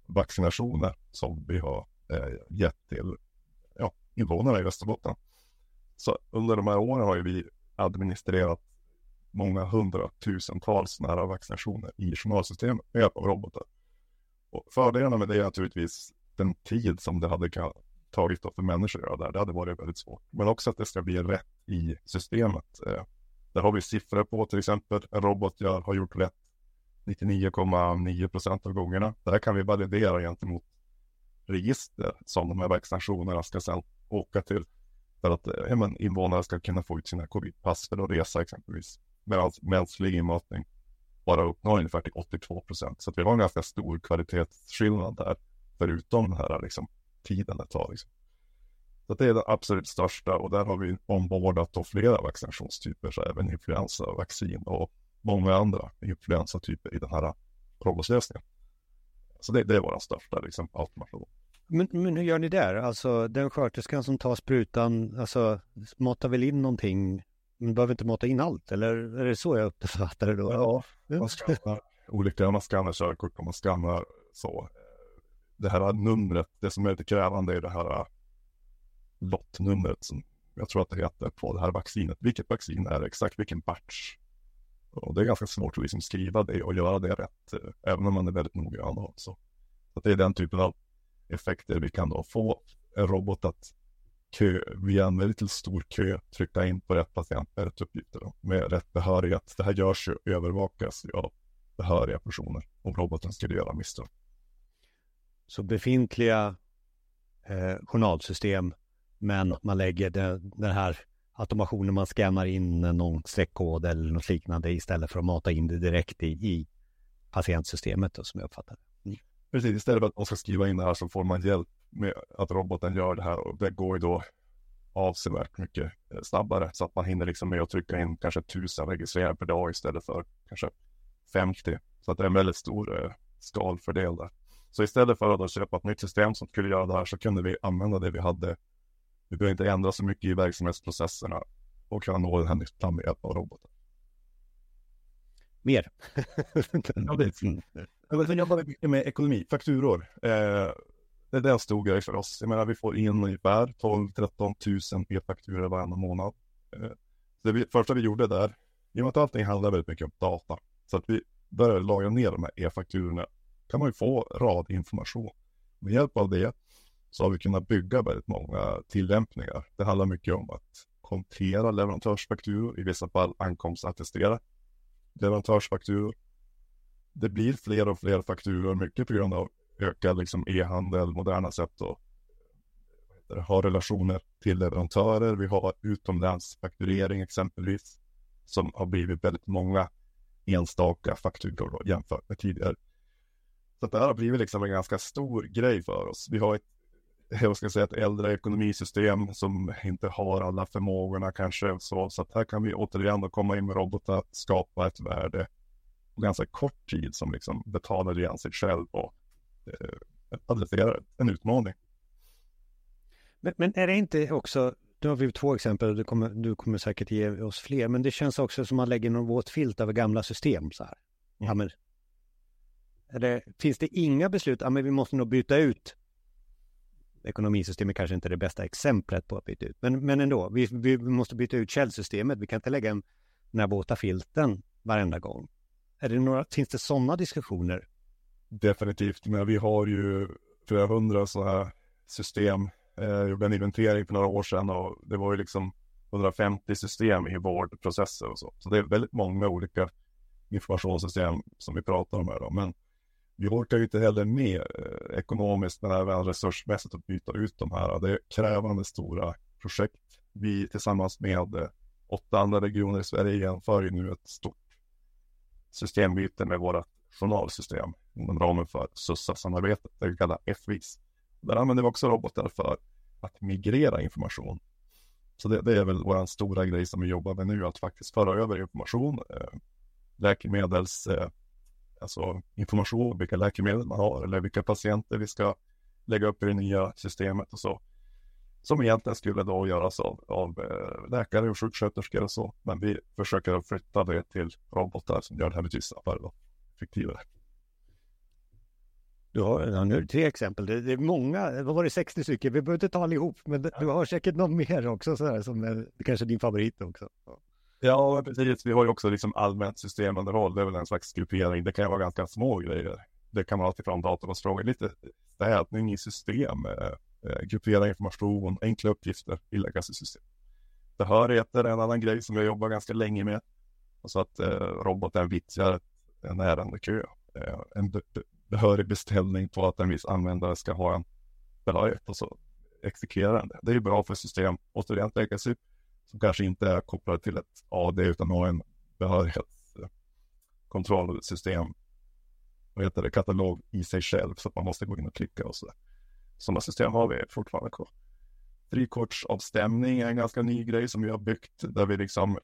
vaccinationer som vi har eh, gett till ja, invånarna i Västerbotten. Så under de här åren har ju vi administrerat många hundratusentals nära vaccinationer i journalsystemet med hjälp av robotar. Och fördelarna med det är naturligtvis den tid som det hade tagit för människor att göra det. här. Det hade varit väldigt svårt. Men också att det ska bli rätt i systemet. Eh, där har vi siffror på till exempel en robot gör, har gjort rätt 99,9 procent av gångerna. Det här kan vi validera gentemot register som de här vaccinationerna ska sedan åka till för att eh, ja, men, invånare ska kunna få ut sina covidpass för att resa exempelvis. Medan mänsklig inmatning bara uppnår ungefär till 82 procent. Så att vi har en ganska stor kvalitetsskillnad där, förutom den här liksom, tiden det tar. Liksom. Så det är den absolut största och där har vi ombordat flera vaccinationstyper, så även influensavaccin och många andra influensatyper i den här robotlösningen. Så det, det är vår största liksom, automation. Men, men hur gör ni där? Alltså den sköterskan som tar sprutan, alltså matar väl in någonting? Man behöver inte mata in allt, eller är det så jag uppfattar det då? Ja, man skannar olika, man skannar körkort och man skannar så. Det här numret, det som är lite krävande är det här lottnumret som jag tror att det heter på det här vaccinet. Vilket vaccin är det? Exakt vilken batch och det är ganska svårt att liksom skriva det och göra det rätt, eh, även om man är väldigt noggrann. Så, så det är den typen av effekter vi kan då få en robot att kö, via en väldigt stor kö trycka in på rätt patient med rätt uppgifter då, med rätt behörighet. Det här görs ju övervakas av behöriga personer om roboten skulle göra misstag. Så befintliga eh, journalsystem, men man lägger det, den här automationen man scannar in någon streckkod eller något liknande istället för att mata in det direkt i, i patientsystemet då, som jag uppfattar det. Mm. Precis, istället för att man ska skriva in det här så får man hjälp med att roboten gör det här och det går ju då avsevärt mycket eh, snabbare så att man hinner liksom med att trycka in kanske tusen registreringar per dag istället för kanske 50. Så att det är en väldigt stor eh, skalfördel där. Så istället för att köpa ett nytt system som skulle göra det här så kunde vi använda det vi hade vi behöver inte ändra så mycket i verksamhetsprocesserna. och kunna nå den här nyttan med hjälp av robotar. Mer? ja, det är Jag jobbar mycket med ekonomi, fakturor. Eh, det är en stor grej för oss. Jag menar, vi får in ungefär 12-13 000 e-fakturor varje månad. Eh, så det första vi gjorde där, i och med att allting handlar väldigt mycket om data, så att vi började lagra ner de här e-fakturorna, kan man ju få radinformation. Med hjälp av det så har vi kunnat bygga väldigt många tillämpningar. Det handlar mycket om att kontera leverantörsfakturor, i vissa fall ankomstattestera leverantörsfakturor. Det blir fler och fler fakturor, mycket på grund av ökad liksom, e-handel, moderna sätt att ha relationer till leverantörer. Vi har utomlandsfakturering exempelvis, som har blivit väldigt många enstaka fakturor då, jämfört med tidigare. Så det här har blivit liksom en ganska stor grej för oss. Vi har ett, jag ska säga ett äldre ekonomisystem som inte har alla förmågorna kanske. Så, så att här kan vi återigen då komma in med robotar, skapa ett värde på ganska kort tid som liksom betalar igen sig själv och adresserar en utmaning. Men, men, är det inte också, nu har vi två exempel, du kommer, du kommer säkert ge oss fler, men det känns också som att man lägger någon våt filt över gamla system så här. Mm. Ja, men, det, finns det inga beslut, ja men vi måste nog byta ut ekonomisystemet kanske inte är det bästa exemplet på att byta ut, men, men ändå, vi, vi måste byta ut källsystemet, vi kan inte lägga den här våta filten varenda gång. Är det några, finns det sådana diskussioner? Definitivt, men vi har ju flera hundra sådana här system eh, jag gjorde en inventering för några år sedan och det var ju liksom 150 system i vårdprocesser och så. Så det är väldigt många olika informationssystem som vi pratar om här då. Men vi orkar ju inte heller med eh, ekonomiskt men även resursmässigt att byta ut de här. Det är krävande stora projekt. Vi tillsammans med eh, åtta andra regioner i Sverige genomför ju nu ett stort systembyte med våra journalsystem inom ramen för SUSA-samarbetet, det vi kallar FVIS. Där använder vi också robotar för att migrera information. Så det, det är väl vår stora grej som vi jobbar med nu, att faktiskt föra över information, eh, läkemedels, eh, alltså information, vilka läkemedel man har eller vilka patienter vi ska lägga upp i det nya systemet och så. Som egentligen skulle då göras av, av eh, läkare och sjuksköterskor och så. Men vi försöker att flytta det till robotar som gör det här betydligt snabbare och effektivare. Du har, ja, nu är det tre exempel. Det, det, är många, vad var det, 60 stycken? Vi behöver inte ta allihop, men du har säkert någon mer också sådär som är kanske din favorit också. Ja, precis. Vi har ju också liksom allmänt systemunderhåll. Det är väl en slags gruppering. Det kan ju vara ganska små grejer. Det kan vara alltifrån databasfrågor, lite städning i system, eh, eh gruppera information, enkla uppgifter i legacy-system. Behörigheter är en annan grej som jag jobbar ganska länge med. Så att eh, roboten vittjar en ärendekö. Eh, en behörig beställning på att en viss användare ska ha en behörighet och så exekverar den det. Det är ju bra för system, återigen legacy, som kanske inte är kopplade till ett AD utan har en behörighetskontrollsystem, vad heter det, katalog i sig själv så att man måste gå in och klicka och så där. Sådana system har vi fortfarande kvar. Frikortsavstämning är en ganska ny grej som vi har byggt där vi liksom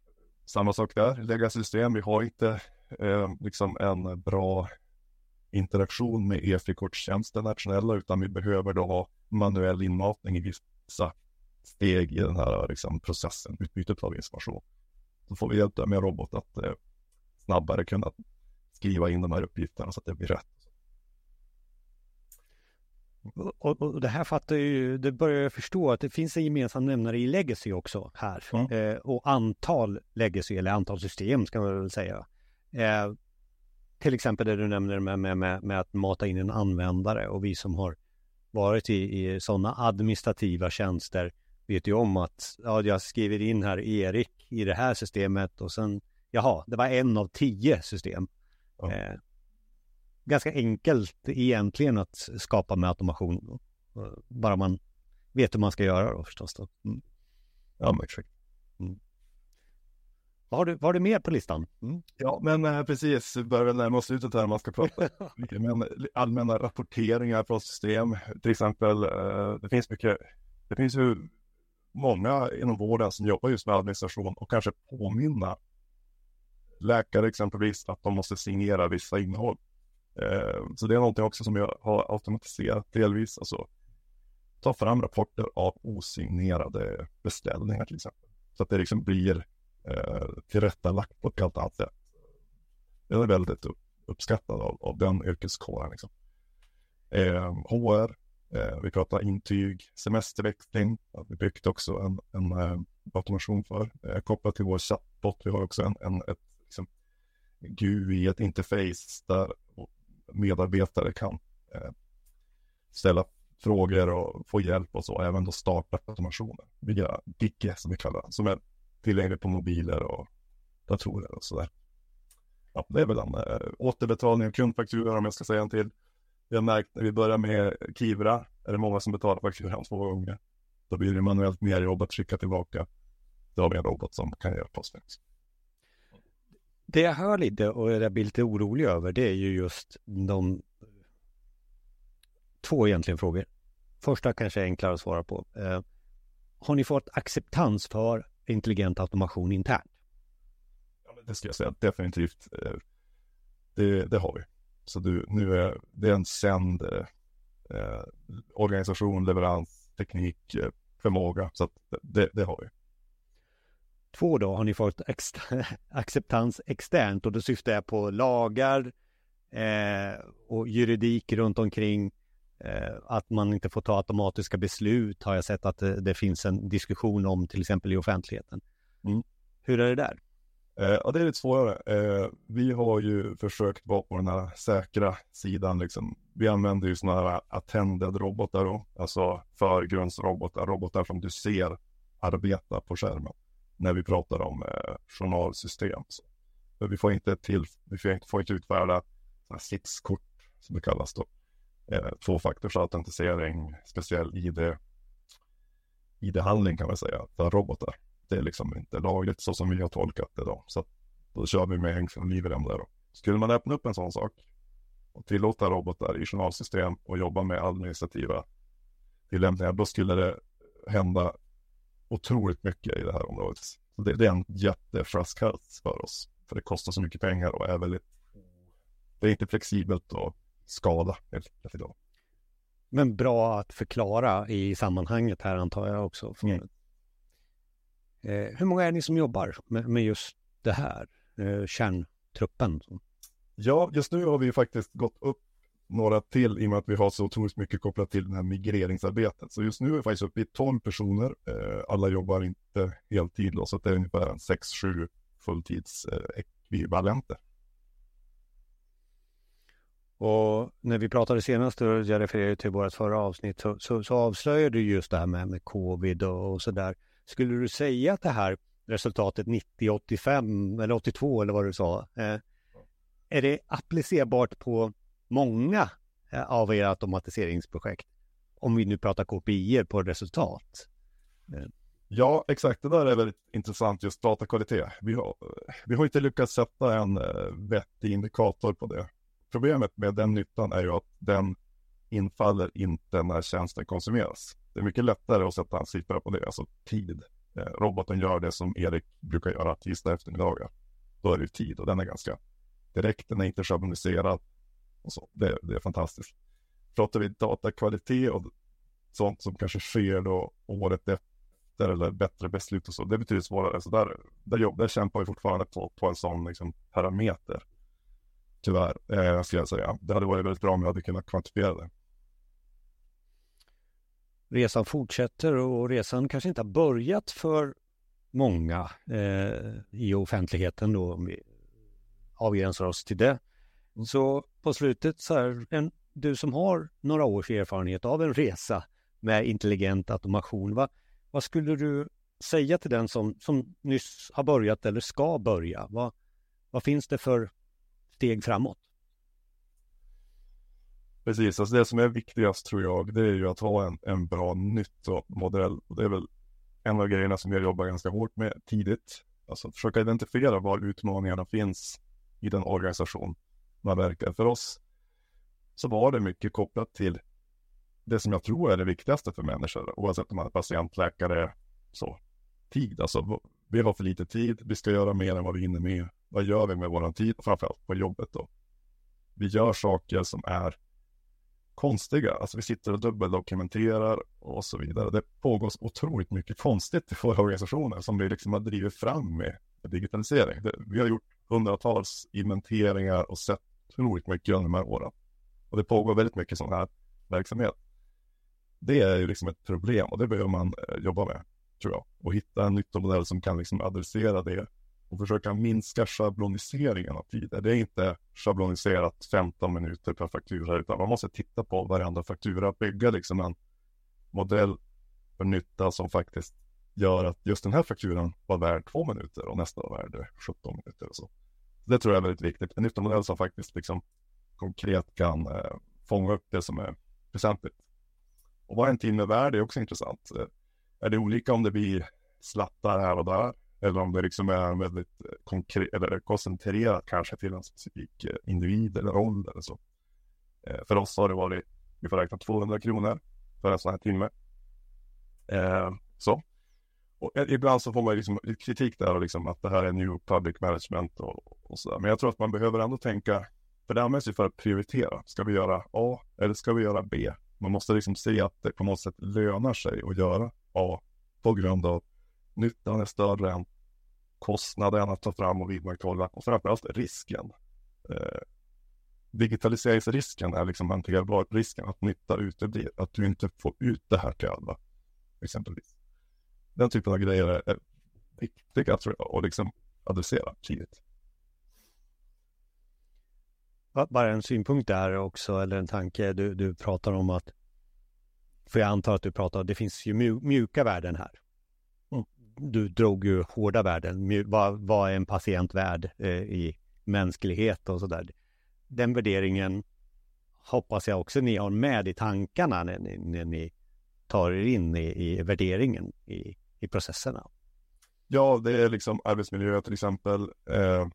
samma sak där, lägga system. Vi har inte eh, liksom en bra interaktion med e-frikortstjänsten nationella utan vi behöver då ha manuell inmatning i vissa steg i den här liksom, processen, utbytet av information. Då får vi hjälp med robot att eh, snabbare kunna skriva in de här uppgifterna så att det blir rätt. Och, och, det här fattar ju, det börjar jag förstå att det finns en gemensam nämnare i legacy också här. Mm. Eh, och antal legacy, eller antal system ska man väl säga. Eh, till exempel det du nämner med, med, med, med, att mata in en användare och vi som har varit i, i sådana administrativa tjänster vet ju om att ja, jag skriver in här Erik i det här systemet och sen jaha, det var en av tio system. Ja. Eh, ganska enkelt egentligen att skapa med automation. Bara man vet hur man ska göra då förstås. Då. Mm. Ja, men exakt. Vad har du, vad har du mer på listan? Mm. Ja, men äh, precis, börjar väl närma oss slutet här man ska prata. men allmänna rapporteringar från system, till exempel. Äh, det finns mycket, det finns ju många inom vården som jobbar just med administration och kanske påminna läkare exempelvis att de måste signera vissa innehåll. Äh, så det är någonting också som jag har automatiserat delvis, alltså ta fram rapporter av osignerade beställningar till exempel Så att det liksom blir eh, tillrättalagt på ett helt annat sätt. Jag är väldigt uppskattad av, av den yrkeskåren. Liksom. Eh, HR, eh, vi pratar intyg, semesterväxling, vi byggt också en, en eh, automation för, eh, kopplat till vår chatbot. Vi har också en, en ett liksom, GUI, ett interface där medarbetare kan eh, ställa frågor och få hjälp och så, även då starta automationer via Gicke som vi kallar det, som är tillgänglig på mobiler och datorer och sådär. Ja, det är väl en äh, återbetalning av kundfakturor om jag ska säga en till. Vi har märkt när vi börjar med Kivra är det många som betalar fakturan två gånger. Då blir det manuellt mer jobb att skicka tillbaka. Då har vi en robot som kan hjälpa oss med. Det jag hör lite och jag blir lite orolig över det är ju just de två egentligen frågor. Första kanske är enklare att svara på. Eh, har ni fått acceptans för intelligent automation internt? Ja, det ska jag säga definitivt. Eh, det, det har vi. Så du, nu är det en sänd eh, organisation, leverans, teknik, eh, förmåga. Så det, det har vi. Två då har ni fått ex acceptans externt och då syftar jag på lagar eh, och juridik runt omkring Eh, att man inte får ta automatiska beslut har jag sett att det, det finns en diskussion om till exempel i offentligheten. Mm. Hur är det där? Eh, ja, det är lite svårare. Eh, vi har ju försökt vara på den här säkra sidan. Liksom. Vi använder ju sådana här attended robotar då, alltså förgrundsrobotar, robotar som du ser arbeta på skärmen när vi pratar om eh, journalsystem. Så. vi får inte till, vi får inte, får inte utfärda sitskort som det kallas då eh, tvåfaktorsautentisering, speciell ID, ID-handling kan man säga, för robotar. Det är liksom inte lagligt så som vi har tolkat det då. Så då kör vi med Engström Livrem där då. Skulle man öppna upp en sån sak och tillåta robotar i journalsystem och jobba med administrativa tillämpningar, då skulle det hända otroligt mycket i det här området. Så det, det är en jätteflaskhals för oss, för det kostar så mycket pengar och är väldigt det är inte flexibelt och skada. Men bra att förklara i sammanhanget här antar jag också. Mm. Eh, hur många är ni som jobbar med, med just det här, eh, kärntruppen? Ja, just nu har vi faktiskt gått upp några till i och med att vi har så otroligt mycket kopplat till det här migreringsarbetet. Så just nu är vi faktiskt uppe i 12 personer. Eh, alla jobbar inte heltid då, så det är ungefär 6-7 fulltidsekvivalenter. Och när vi pratade senast, och jag refererade till vårt förra avsnitt, så, så, så avslöjade du just det här med, med covid och, och sådär. Skulle du säga att det här resultatet 90, 85 eller 82 eller vad du sa, eh, är det applicerbart på många eh, av era automatiseringsprojekt? Om vi nu pratar KPI på resultat. Eh. Ja, exakt. Det där är väldigt intressant, just datakvalitet. Vi har, vi har inte lyckats sätta en eh, vettig indikator på det. Problemet med den nyttan är ju att den infaller inte när tjänsten konsumeras. Det är mycket lättare att sätta en siffra på det, alltså tid. Eh, roboten gör det som Erik brukar göra tisdag eftermiddagar. Då är det tid och den är ganska direkt, den är inte schabloniserad. Och så. Det, det är fantastiskt. Pratar vi datakvalitet och sånt som kanske sker då året efter eller bättre beslut och så, det betyder svårare. Så där, där, jobb, där kämpar vi fortfarande på, på en sån liksom, parameter. Tyvärr, eh, ska jag säga. Det hade varit väldigt bra om jag hade kunnat kvantifiera det. Resan fortsätter och resan kanske inte har börjat för många eh, i offentligheten då, om vi avgränsar oss till det. Mm. Så på slutet så här, en, du som har några års erfarenhet av en resa med intelligent automation, va, vad skulle du säga till den som, som nyss har börjat eller ska börja? Vad, vad finns det för steg framåt. Precis, alltså det som är viktigast tror jag, det är ju att ha en, en bra nyttomodell. Det är väl en av grejerna som jag jobbar ganska hårt med tidigt. Alltså försöka identifiera var utmaningarna finns i den organisation man verkar. För oss så var det mycket kopplat till det som jag tror är det viktigaste för människor, oavsett om man är patient, läkare, så. Tid, alltså vi har för lite tid, vi ska göra mer än vad vi hinner med vad gör vi med vår tid, framförallt på jobbet då? Vi gör saker som är konstiga. Alltså vi sitter och dubbeldokumenterar och så vidare. Det pågår otroligt mycket konstigt i våra organisationer som vi liksom har drivit fram med digitalisering. Det, vi har gjort hundratals inventeringar och sett otroligt mycket under de här åren. Och det pågår väldigt mycket sån här verksamhet. Det är ju liksom ett problem och det behöver man eh, jobba med, tror jag. Och hitta en nyttomodell som kan liksom adressera det och försöka minska schabloniseringen av tider. Det är inte schabloniserat 15 minuter per faktura, utan man måste titta på varenda faktura, bygga liksom en modell för nytta som faktiskt gör att just den här fakturan var värd två minuter och nästa var värd 17 minuter och så. Det tror jag är väldigt viktigt. En nyttomodell som faktiskt liksom konkret kan eh, fånga upp det som är väsentligt. Och vad en timme värd är också intressant. Eh, är det olika om det blir slattar här och där eller om det liksom är väldigt eh, konkret eller koncentrerat kanske till en specifik eh, individ eller roll eller så. Eh, för oss har det varit, vi får räkna 200 kronor för en sån här timme. Så. Och ibland så får man liksom kritik där och liksom att det här är new public management och, och sådär. Men jag tror att man behöver ändå tänka, för det används ju för att prioritera. Ska vi göra A eller ska vi göra B? Man måste liksom se att det på något sätt lönar sig att göra A på grund av nyttan är större än kostnaden att ta fram och vidmakthålla och framförallt risken. Eh, digitaliseringsrisken är liksom hanterbar. Risken att nytta uteblir, att du inte får ut det här till alla, exempelvis. Den typen av grejer är, är viktiga tror jag, att liksom adressera tidigt. Bara en synpunkt där också, eller en tanke. Du, du pratar om att, för jag antar att du pratar, det finns ju mjuka värden här du drog ju hårda värden. Vad, vad är en patient värd eh, i mänsklighet och sådär. Den värderingen hoppas jag också ni har med i tankarna när ni, när ni tar er in i, i värderingen i, i processerna. Ja, det är liksom arbetsmiljö till exempel. Eh,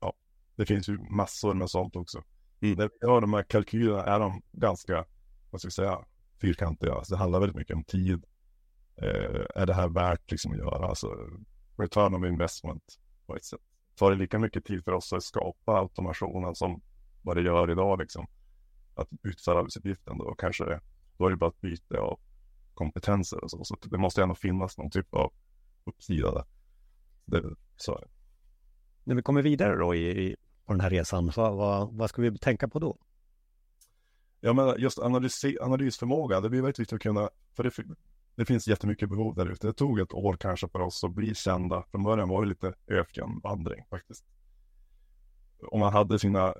ja, det finns ju massor med sånt också. Mm. När vi har de här kalkylerna är de ganska, vad ska vi säga, fyrkantiga. Alltså det handlar väldigt mycket om tid, är det här värt liksom att göra? Alltså return of investment på ett sätt. Tar det lika mycket tid för oss att skapa automationen som vad det gör idag liksom? Att utföra arbetsuppgiften då kanske det, då är det bara ett byte av kompetenser och så. Så det måste ändå finnas någon typ av uppsida där. Det, så. När vi kommer vidare då i, i på den här resan, vad, vad, vad ska vi tänka på då? Ja, men just analys, analysförmåga, det blir väldigt viktigt att kunna, för det, det finns jättemycket behov där ute. Det tog ett år kanske för oss att bli kända. Från början var det lite ökenvandring faktiskt. Om man hade sina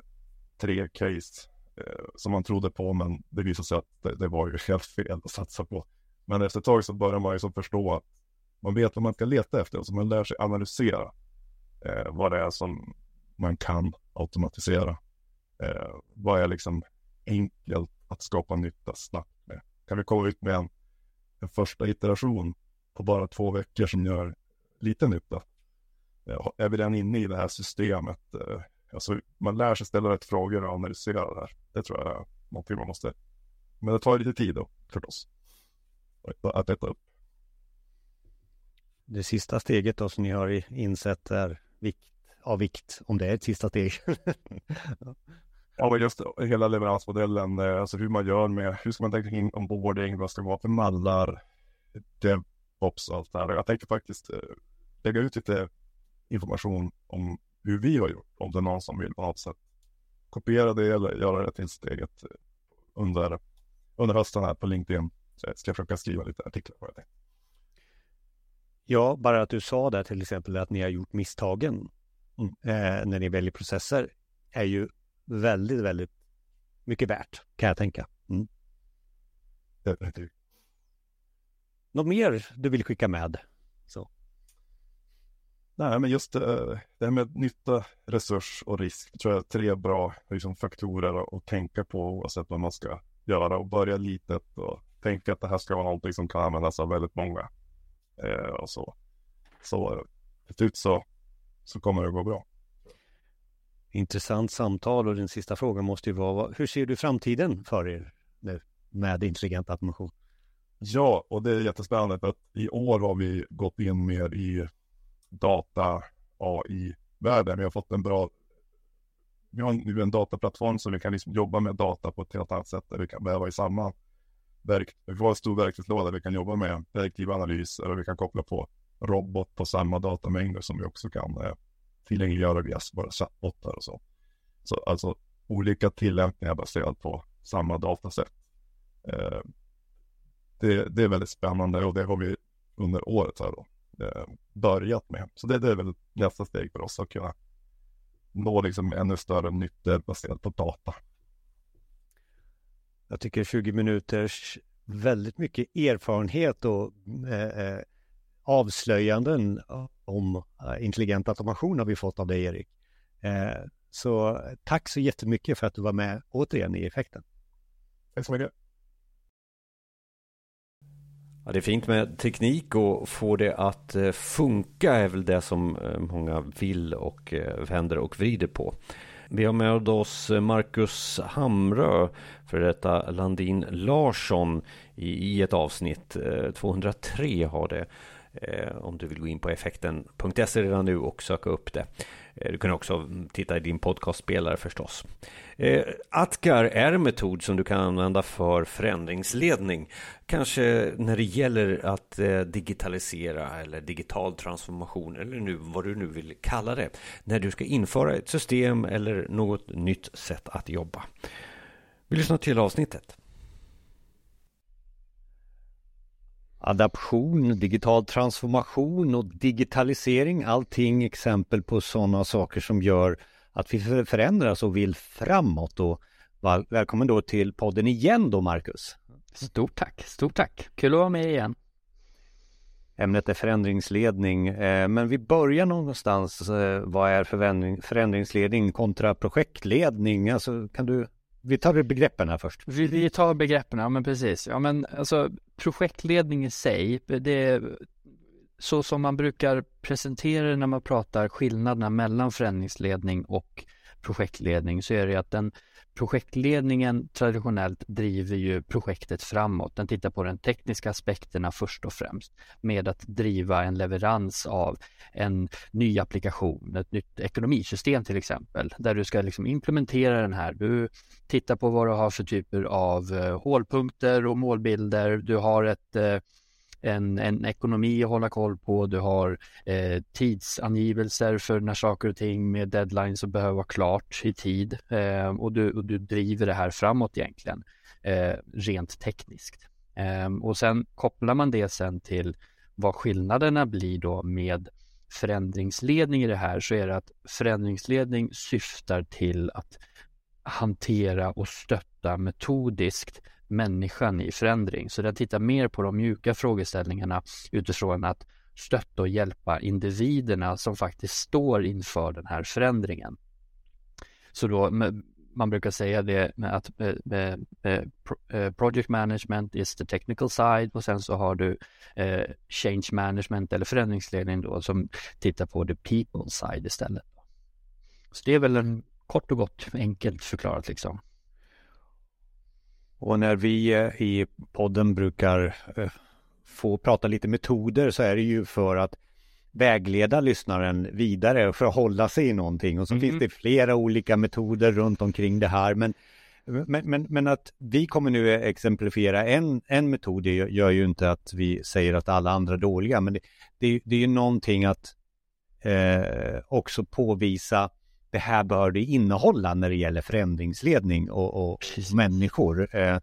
tre case eh, som man trodde på, men det visade sig att det, det, var ju helt fel att satsa på. Men efter ett tag så börjar man ju så förstå att man vet vad man ska leta efter och så man lär sig analysera eh, vad det är som man kan automatisera. Eh, vad är liksom enkelt att skapa nytta snabbt med? Kan vi komma ut med en en första iteration på bara två veckor som gör lite nytta. Eh, är vi redan inne i det här systemet? Eh, alltså, man lär sig ställa rätt frågor och analysera det här. Det tror jag är någonting man måste. Men det tar lite tid då förstås. Att äta upp. Det sista steget då som ni har insett är vikt av vikt, om det är ett sista steg. Ja, men just hela leveransmodellen, eh, alltså hur man gör med, hur ska man tänka in onboarding, vad ska det vara för mallar, DevOps och allt det här. Jag tänker faktiskt eh, lägga ut lite information om hur vi har gjort, om det är någon som vill på något sätt kopiera det eller göra det till steget eh, under, under hösten här på LinkedIn. Så jag ska försöka skriva lite artiklar på det. Ja, bara att du sa där till exempel att ni har gjort misstagen mm. eh, när ni väljer processer är ju väldigt, väldigt mycket värt kan jag tänka. Mm. Något mer du vill skicka med? Så. Nej, men just eh, det här med nytta, resurs och risk. tror jag är tre bra liksom, faktorer att tänka på oavsett vad man ska göra och börja litet och tänka att det här ska vara någonting som kan användas av väldigt många. Eh, och så. Så till slut så, så kommer det att gå bra intressant samtal och den sista frågan måste ju vara hur ser du framtiden för er nu med intelligent automation? Ja, och det är jättespännande för att i år har vi gått in mer i data AI-världen. Vi har fått en bra vi har nu en dataplattform som vi kan liksom jobba med data på ett helt annat sätt där vi kan väva i samma verk, vi får en stor verktygslåda vi kan jobba med verktyg analys och vi kan koppla på robot på samma datamängder som vi också kan eh, tillgängliggöra via våra chattbottar och så. Så alltså olika tillämpningar baserat på samma datasätt. Eh, det, det, är väldigt spännande och det har vi under året här då eh, börjat med. Så det, det, är väl nästa steg för oss att kunna nå liksom ännu större nyttor baserat på data. Jag tycker 20 minuters väldigt mycket erfarenhet och eh, eh, avslöjanden om eh, intelligent automation har vi fått av dig Erik. Eh, så tack så jättemycket för att du var med återigen i effekten. Tack så mycket. Ja, det är fint med teknik och få det att eh, funka är väl det som många vill och vänder och vrider på. Vi har med oss Marcus Hamrö, för detta Landin Larsson i, ett avsnitt. 203 har det. Eh, om du vill gå in på effekten.se redan nu och söka upp det. Eh, du kan också titta i din podcastspelare förstås. Atkar Atgar är en metod som du kan använda för förändringsledning. Kanske när det gäller att digitalisera eller digital transformation eller nu vad du nu vill kalla det. När du ska införa ett system eller något nytt sätt att jobba. Vi lyssnar till avsnittet. Adaption, digital transformation och digitalisering. Allting exempel på sådana saker som gör att vi förändras och vill framåt. Och välkommen då till podden igen då, Marcus. Stort tack, stort tack. Kul att vara med igen. Ämnet är förändringsledning, eh, men vi börjar någonstans. Eh, vad är förändringsledning kontra projektledning? Alltså, kan du vi tar begreppen här först. Vi, vi tar begreppen, ja men precis. Ja men alltså projektledning i sig, det är så som man brukar presentera det när man pratar skillnaderna mellan förändringsledning och projektledning så är det att den Projektledningen traditionellt driver ju projektet framåt. Den tittar på de tekniska aspekterna först och främst med att driva en leverans av en ny applikation, ett nytt ekonomisystem till exempel, där du ska liksom implementera den här. Du tittar på vad du har för typer av eh, hålpunkter och målbilder. Du har ett eh, en, en ekonomi att hålla koll på, du har eh, tidsangivelser för när saker och ting med deadlines som behöver vara klart i tid eh, och, du, och du driver det här framåt egentligen eh, rent tekniskt. Eh, och sen kopplar man det sen till vad skillnaderna blir då med förändringsledning i det här så är det att förändringsledning syftar till att hantera och stötta metodiskt människan i förändring. Så den tittar mer på de mjuka frågeställningarna utifrån att stötta och hjälpa individerna som faktiskt står inför den här förändringen. Så då man brukar säga det med att eh, med, eh, med, eh, project management is the technical side och sen så har du eh, change management eller förändringsledning då som tittar på the people side istället. Så det är väl en kort och gott enkelt förklarat liksom. Och när vi eh, i podden brukar eh, få prata lite metoder så är det ju för att vägleda lyssnaren vidare för att hålla sig i någonting. Och så mm. finns det flera olika metoder runt omkring det här. Men, men, men, men, att vi kommer nu exemplifiera en, en metod det gör ju inte att vi säger att alla andra är dåliga. Men det, det, det är ju någonting att eh, också påvisa det här bör det innehålla när det gäller förändringsledning och, och människor. Eh,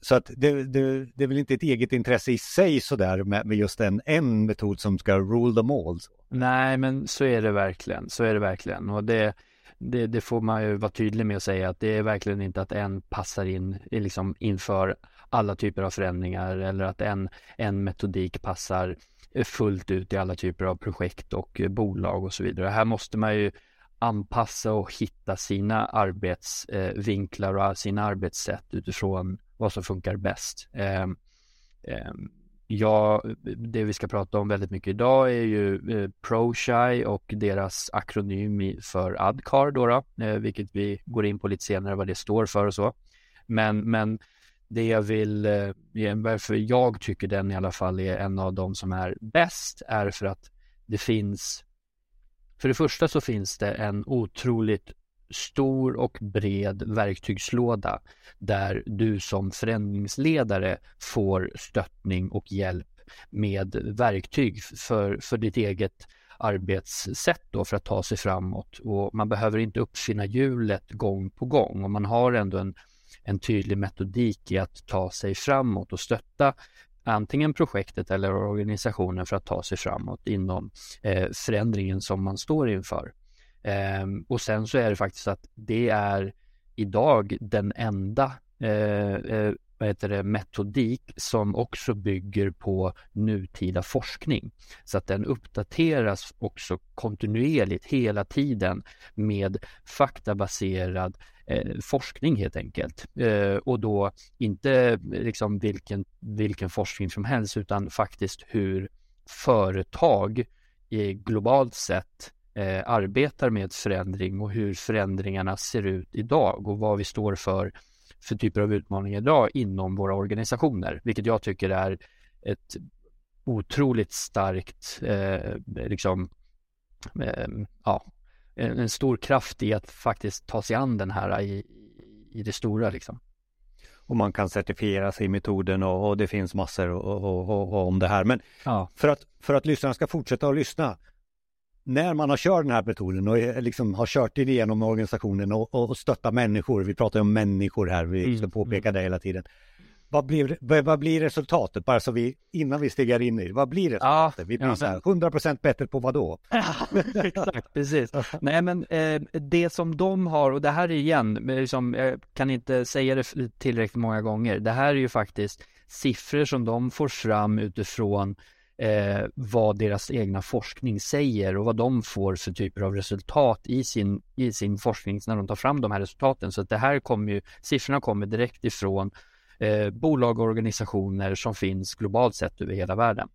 så att det, det, det, är väl inte ett eget intresse i sig sådär med, med just en, en metod som ska rule them all. Nej, men så är det verkligen. Så är det verkligen. Och det, det, det, får man ju vara tydlig med att säga att det är verkligen inte att en passar in liksom inför alla typer av förändringar eller att en, en metodik passar fullt ut i alla typer av projekt och bolag och så vidare. Här måste man ju anpassa och hitta sina arbetsvinklar eh, och sina arbetssätt utifrån vad som funkar bäst. Ehm, ehm, ja, det vi ska prata om väldigt mycket idag är ju eh, ProShy och deras akronym för ADCAR då, då eh, vilket vi går in på lite senare vad det står för och så. Men, men det jag vill, varför jag tycker den i alla fall är en av de som är bäst är för att det finns för det första så finns det en otroligt stor och bred verktygslåda där du som förändringsledare får stöttning och hjälp med verktyg för, för ditt eget arbetssätt då för att ta sig framåt. Och man behöver inte uppfinna hjulet gång på gång. Och man har ändå en, en tydlig metodik i att ta sig framåt och stötta antingen projektet eller organisationen för att ta sig framåt inom eh, förändringen som man står inför. Eh, och sen så är det faktiskt att det är idag den enda eh, eh, vad heter det, metodik som också bygger på nutida forskning. Så att den uppdateras också kontinuerligt hela tiden med faktabaserad eh, forskning helt enkelt. Eh, och då inte eh, liksom vilken, vilken forskning som helst utan faktiskt hur företag eh, globalt sett eh, arbetar med förändring och hur förändringarna ser ut idag och vad vi står för för typer av utmaningar idag inom våra organisationer, vilket jag tycker är ett otroligt starkt, eh, liksom, eh, ja, en, en, stor kraft i att faktiskt ta sig an den här i, i det stora liksom. Och man kan certifiera sig i metoden och, och det finns massor och, och, om det här. Men ja. för, att, för att lyssnarna ska fortsätta att lyssna när man har kört den här metoden och liksom har kört det igenom organisationen och, och stöttat människor, vi pratar om människor här, vi mm. ska påpeka det hela tiden. Vad blir, vad blir resultatet? Bara så vi, innan vi stiger in i det, vad blir resultatet? Ja, vi blir ja, så här, 100% bättre på vad då? Exakt, precis. Nej men eh, det som de har, och det här är igen, liksom, jag kan inte säga det tillräckligt många gånger, det här är ju faktiskt siffror som de får fram utifrån eh, vad deras egna forskning säger och vad de får för typer av resultat i sin, i sin forskning när de tar fram de här resultaten. Så att det här kommer ju, siffrorna kommer direkt ifrån eh, bolag och organisationer som finns globalt sett över hela världen.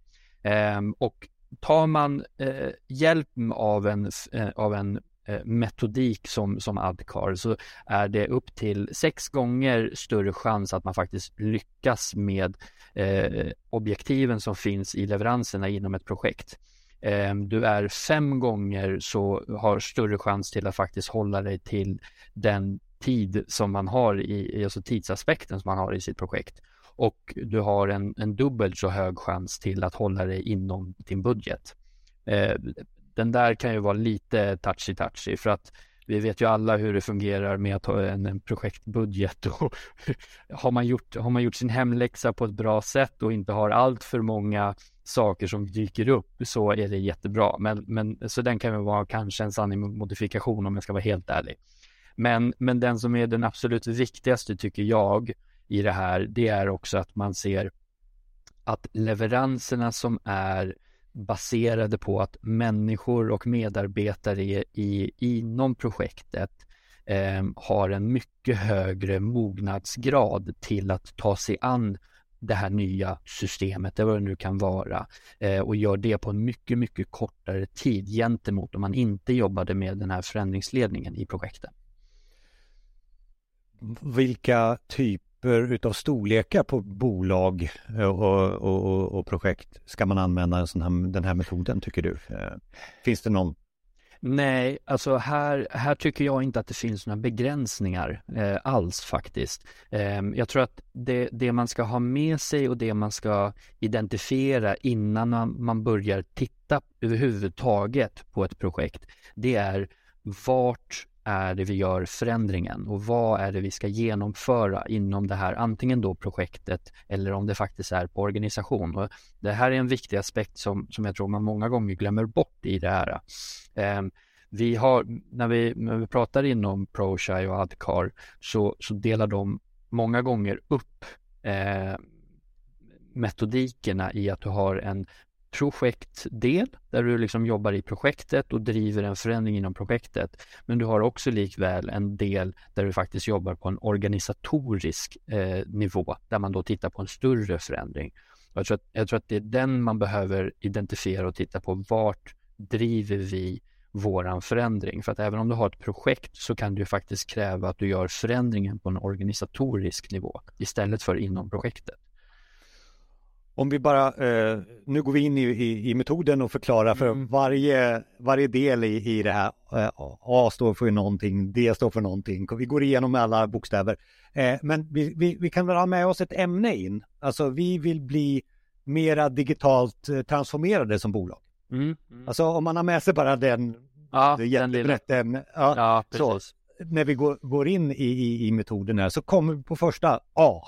Eh, och tar man eh, hjälp av en, eh, av en eh, metodik som, som Adcar så är det upp till sex gånger större chans att man faktiskt lyckas med eh, objektiven som finns i leveranserna inom ett projekt. Eh, du är fem gånger så har större chans till att faktiskt hålla dig till den tid som man har i, alltså tidsaspekten som man har i sitt projekt. Och du har en, en dubbelt så hög chans till att hålla dig inom din budget. Eh, den där kan ju vara lite touchy-touchy för att vi vet ju alla hur det fungerar med att ha en, en projektbudget och har man, gjort, har man gjort sin hemläxa på ett bra sätt och inte har allt för många saker som dyker upp så är det jättebra. Men, men, så den kan ju vara kanske en sanning modifikation om jag ska vara helt ärlig. Men, men den som är den absolut viktigaste tycker jag i det här, det är också att man ser att leveranserna som är baserade på att människor och medarbetare i, inom projektet eh, har en mycket högre mognadsgrad till att ta sig an det här nya systemet, eller vad det nu kan vara, eh, och gör det på en mycket, mycket kortare tid gentemot om man inte jobbade med den här förändringsledningen i projektet. Vilka typer utav storlekar på bolag eh, och, och, och, projekt ska man använda sån här, den här metoden tycker du? Eh, finns det någon? Nej, alltså här, här tycker jag inte att det finns några begränsningar eh, alls faktiskt. Eh, jag tror att det, det, man ska ha med sig och det man ska identifiera innan man, man börjar titta överhuvudtaget på ett projekt, det är vart är det vi gör förändringen och vad är det vi ska genomföra inom det här, antingen då projektet eller om det faktiskt är på organisation. Och det här är en viktig aspekt som, som jag tror man många gånger glömmer bort i det här. Eh, vi har, när vi, när vi pratar inom ProShy och Adcar så, så delar de många gånger upp eh, metodikerna i att du har en projektdel där du liksom jobbar i projektet och driver en förändring inom projektet. Men du har också likväl en del där du faktiskt jobbar på en organisatorisk eh, nivå där man då tittar på en större förändring. Jag tror, att, jag tror att det är den man behöver identifiera och titta på. Vart driver vi våran förändring? För att även om du har ett projekt så kan du faktiskt kräva att du gör förändringen på en organisatorisk nivå istället för inom projektet. Om vi bara, eh, nu går vi in i, i, i metoden och förklarar för Mm. varje, varje del i, i det här. Eh, A står för någonting, D står för någonting. Vi går igenom alla bokstäver. Eh, men vi, vi, vi kan väl ha med oss ett ämne in. Alltså vi vill bli mera digitalt eh, transformerade som bolag. Mm. Mm. Alltså om man har med sig bara den, Ja, det den ämne. Ja, Ja, så. precis. När vi går, går in i, i, i metoden här så kommer vi på första A.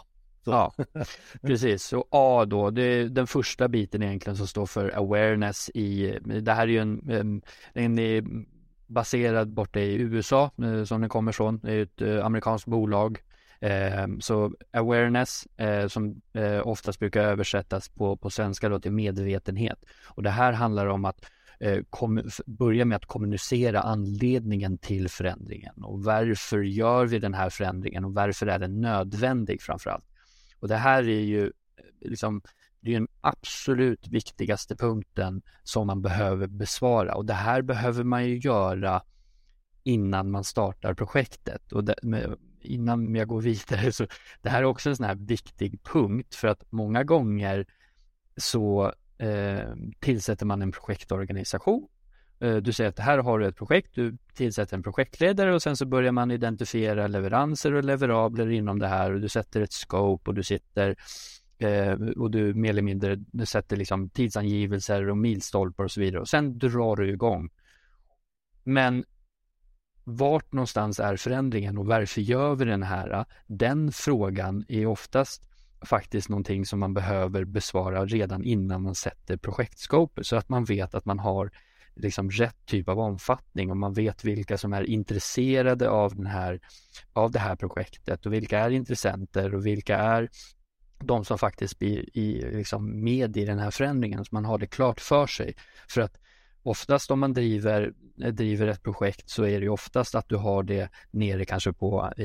Så. Ja, precis. Och A då, det är den första biten egentligen som står för awareness i, det här är ju en, en, en baserad borta i USA eh, som den kommer från, det är ett eh, amerikanskt bolag. Eh, Så awareness som oftast brukar översättas på, på svenska då till medvetenhet. Och det här handlar om att kom, börja med att kommunicera anledningen till förändringen och varför gör vi den här förändringen och varför är den nödvändig framför allt. Och det här är ju eh, liksom, det är den absolut viktigaste punkten som man behöver besvara och det här behöver man ju göra innan man startar projektet. Och det, med, innan jag går vidare så det här är också en sån här viktig punkt för att många gånger så eh, tillsätter man en projektorganisation. Eh, du säger att här har du ett projekt, du tillsätter en projektledare och sen så börjar man identifiera leveranser och leverabler inom det här och du sätter ett scope och du sitter eh, och du mer eller mindre du sätter liksom tidsangivelser och milstolpar och så vidare och sen drar du igång. Men vart någonstans är förändringen och varför gör vi den här? Den frågan är oftast faktiskt någonting som man behöver besvara redan innan man sätter projektscope så att man vet att man har liksom rätt typ av omfattning och man vet vilka som är intresserade av, den här, av det här projektet och vilka är intressenter och vilka är de som faktiskt blir i, liksom med i den här förändringen så man har det klart för sig. För att oftast om man driver, driver ett projekt så är det oftast att du har det nere kanske på i,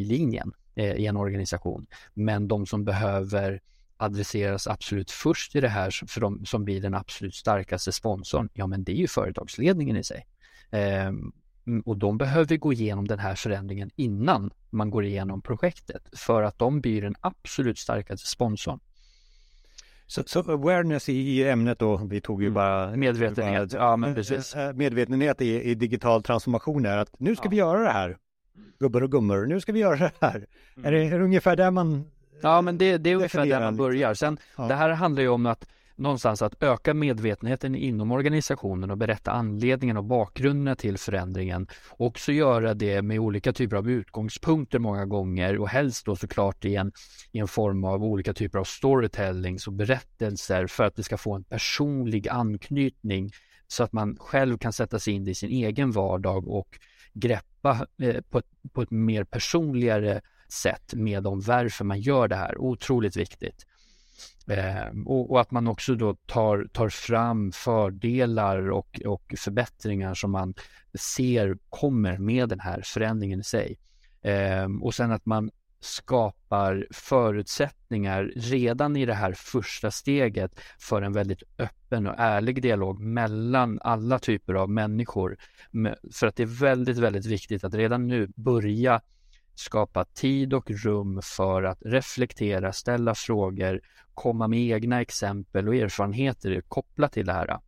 i linjen eh, i en organisation. Men de som behöver adresseras absolut först i det här för de som blir den absolut starkaste sponsorn, ja men det är ju företagsledningen i sig. Ehm, och de behöver gå igenom den här förändringen innan man går igenom projektet för att de blir den absolut starkaste sponsorn. Så, så awareness i, ämnet då, vi tog ju Mm. bara Medvetenhet, ja men precis. Eh, Medvetenhet i, i digital transformation är att nu ska Ja. vi göra det här. Gubbar och gummor, nu ska vi göra det här. Är, det, är det ungefär där man... Ja men det, det är ungefär där man börjar. Sen, Ja. det här handlar ju om att någonstans att öka medvetenheten inom organisationen och berätta anledningen och bakgrunden till förändringen. Och också göra det med olika typer av utgångspunkter många gånger och helst då såklart i en, i en form av olika typer av storytellings och berättelser för att det ska få en personlig anknytning så att man själv kan sätta sig in i sin egen vardag och greppa eh, på, ett, på ett mer personligare sätt med om varför man gör det här. Otroligt viktigt. Eh, och, och att man också då tar, tar fram fördelar och, och förbättringar som man ser kommer med den här förändringen i sig. Eh, och sen att man skapar förutsättningar redan i det här första steget för en väldigt öppen och ärlig dialog mellan alla typer av människor. För att det är väldigt, väldigt viktigt att redan nu börja skapa tid och rum för att reflektera, ställa frågor, komma med egna exempel och erfarenheter kopplat till det här.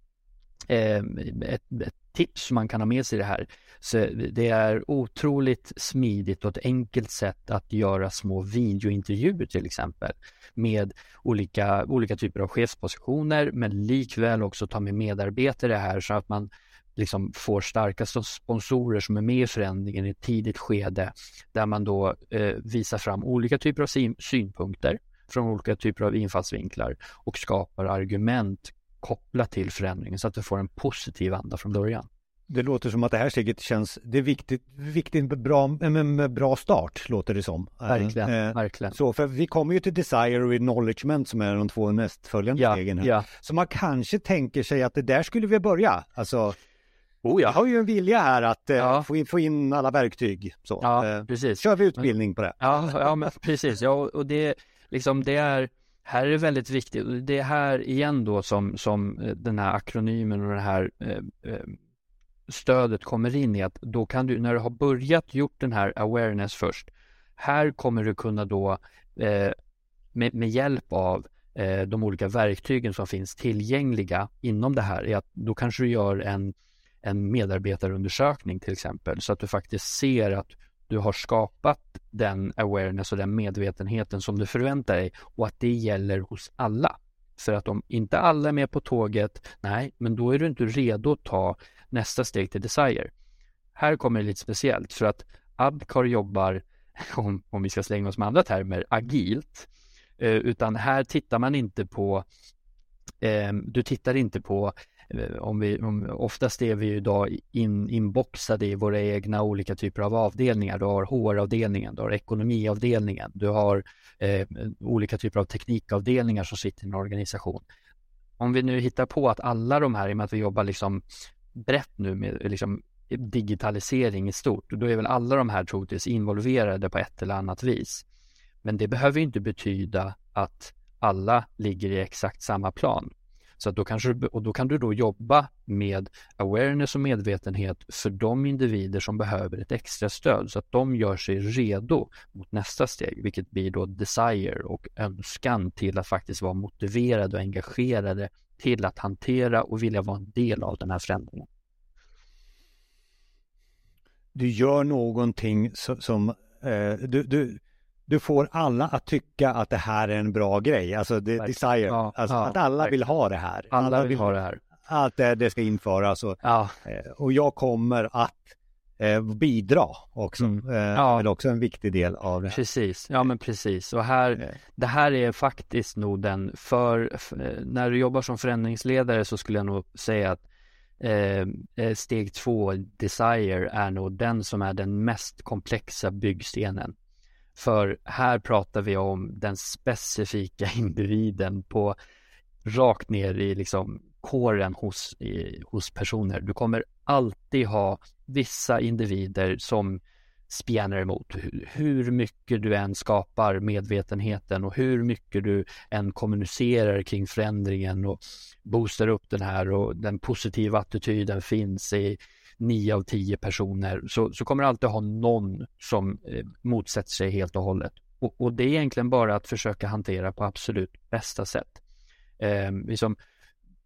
Ehm, ett, ett tips man kan ha med sig i det här. Så det är otroligt smidigt och ett enkelt sätt att göra små videointervjuer till exempel med olika, olika typer av chefspositioner men likväl också ta med medarbetare här så att man liksom får starka sponsorer som är med i förändringen i ett tidigt skede där man då eh, visar fram olika typer av syn- synpunkter från olika typer av infallsvinklar och skapar argument kopplat till förändringen så att du får en positiv anda från början. Det låter som att det här steget känns, det är viktigt, viktigt bra, med bra start låter det som. Verkligen, Eh, verkligen. Så, för vi kommer ju till desire och acknowledgement som är de två nästföljande Ja, stegen här. ja. Så man kanske tänker sig att det där skulle vi börja. Alltså, Oh jag har ju en vilja här att eh, Ja. få, in, få in alla verktyg. Så, Ja, eh, precis. kör vi utbildning på det. Ja, ja men precis. Ja, och det, liksom, det är, här är det väldigt viktigt. Det är här igen då som, som eh, den här akronymen och det här eh, eh, stödet kommer in i att då kan du, när du har börjat gjort den här awareness först, här kommer du kunna då eh, med, med hjälp av de olika verktygen som finns tillgängliga inom det här är att då kanske du gör en, en medarbetarundersökning till exempel så att du faktiskt ser att du har skapat den awareness och den medvetenheten som du förväntar dig och att det gäller hos alla. För att om inte alla är med på tåget, nej, men då är du inte redo att ta nästa steg till Desire. Här kommer det lite speciellt för att Adcar jobbar, om, om vi ska slänga oss med andra termer, agilt. Eh, utan här tittar man inte på, eh, du tittar inte på Eh, om vi, om, oftast är vi ju idag in, inboxade i våra egna olika typer av avdelningar. Du har HR-avdelningen, du har ekonomiavdelningen, du har eh, olika typer av teknikavdelningar som sitter i en organisation. Om vi nu hittar på att alla de här, i och med att vi jobbar liksom brett nu med liksom digitalisering i stort, då är väl alla de här troligtvis involverade på ett eller annat vis. Men det behöver inte betyda att alla ligger i exakt samma plan. Så då kanske, och då kan du då jobba med awareness och medvetenhet för de individer som behöver ett extra stöd så att de gör sig redo mot nästa steg, vilket blir då desire och önskan till att faktiskt vara motiverade och engagerade till att hantera och vilja vara en del av den här förändringen. Du gör någonting som, som eh, du, du du får alla att tycka att det här är en bra grej, alltså det, desire, ja, alltså ja, att alla vill ha det här. Alla, alla vill ha det här. Att det, det ska införas och, ja. Eh, och jag kommer att eh, bidra också. Mm. Eh, ja. Eller också en viktig del av det. Precis, ja men precis. Och här, det här är faktiskt nog den, för, för, när du jobbar som förändringsledare så skulle jag nog säga att eh, steg två, desire, är nog den som är den mest komplexa byggstenen. För här pratar vi om den specifika individen på rakt ner i liksom kåren hos, i, hos personer. Du kommer alltid ha vissa individer som spjärnar emot. Hur mycket du än skapar medvetenheten och hur mycket du än kommunicerar kring förändringen och boostar upp den här och den positiva attityden finns i nio av tio personer så, så kommer du alltid ha någon som eh, motsätter sig helt och hållet. Och, och, det är egentligen bara att försöka hantera på absolut bästa sätt. Eh, liksom,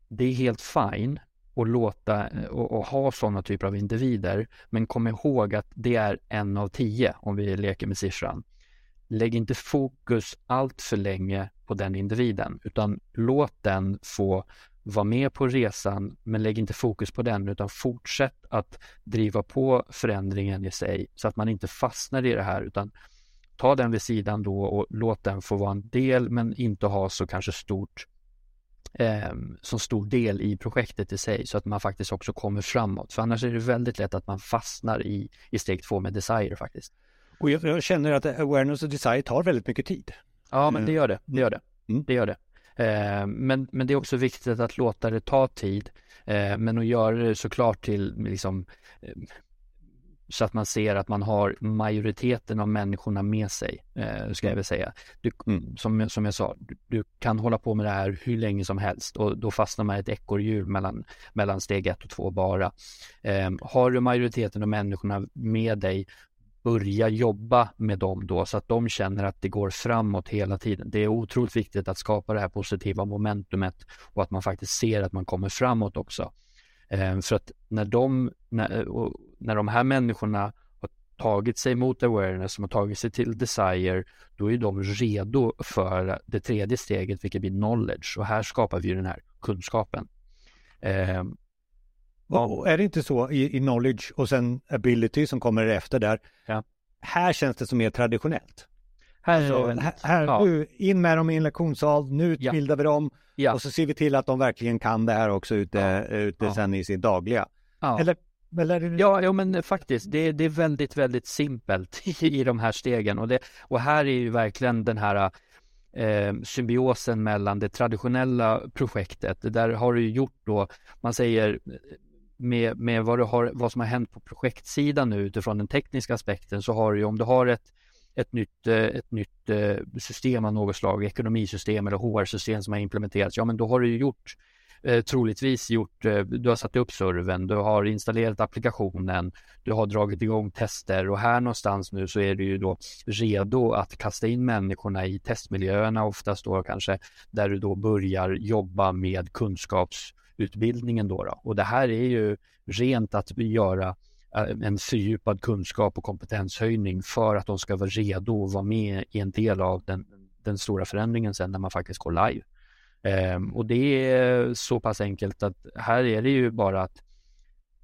det är helt fine att låta eh, och, och ha sådana typer av individer. Men kom ihåg att det är en av tio om vi leker med siffran. Lägg inte fokus allt för länge på den individen utan låt den få var med på resan men lägg inte fokus på den utan fortsätt att driva på förändringen i sig så att man inte fastnar i det här utan ta den vid sidan då och låt den få vara en del men inte ha så kanske stort eh, så stor del i projektet i sig så att man faktiskt också kommer framåt. För annars är det väldigt lätt att man fastnar i, i steg två med desire faktiskt. Och jag, jag känner att awareness och desire tar väldigt mycket tid. Ja, men det gör det. Det gör det. Mm. Det gör det. Eh, men, men det är också viktigt att låta det ta tid, eh, men att göra det såklart till liksom eh, så att man ser att man har majoriteten av människorna med sig, ska jag väl säga. Du, mm. som, som jag sa, du, du, kan hålla på med det här hur länge som helst och då fastnar man i ett ekorrhjul mellan, mellan steg ett och två bara. Eh, har du majoriteten av människorna med dig börja jobba med dem då så att de känner att det går framåt hela tiden. Det är otroligt viktigt att skapa det här positiva momentumet och att man faktiskt ser att man kommer framåt också. Ehm, för att när de, när, när de här människorna har tagit sig mot awareness, som har tagit sig till desire, då är de redo för det tredje steget, vilket blir knowledge. Och här skapar vi den här kunskapen. Ehm, och är det inte så i, i, knowledge och sen ability som kommer efter där? Ja. Här känns det som mer traditionellt. Här, alltså, här, här ja. nu, in med dem i en lektionssal, nu utbildar ja. vi dem ja. och så ser vi till att de verkligen kan det här också ute, ja. ute ja. sen i sin dagliga. Eller, eller? Ja, jo, men faktiskt, det, det är väldigt, väldigt simpelt i, i de här stegen och, det, och här är ju verkligen den här eh, symbiosen mellan det traditionella projektet. Där har du gjort då, man säger med, med vad, du har, vad som har hänt på projektsidan nu utifrån den tekniska aspekten så har du om du har ett, ett nytt, eh, ett nytt eh, system av något slag, ekonomisystem eller HR-system som har implementerats, ja men då har du gjort eh, troligtvis gjort, eh, du har satt upp serven, du har installerat applikationen, du har dragit igång tester och här någonstans nu så är du ju då redo att kasta in människorna i testmiljöerna oftast då kanske där du då börjar jobba med kunskaps utbildningen. då, då. och det här är ju rent att göra eh, en fördjupad kunskap och kompetenshöjning för att de ska vara redo att vara med i en del av den, den stora förändringen sen när man faktiskt går live. Ehm, och det är så pass enkelt att här är det ju bara att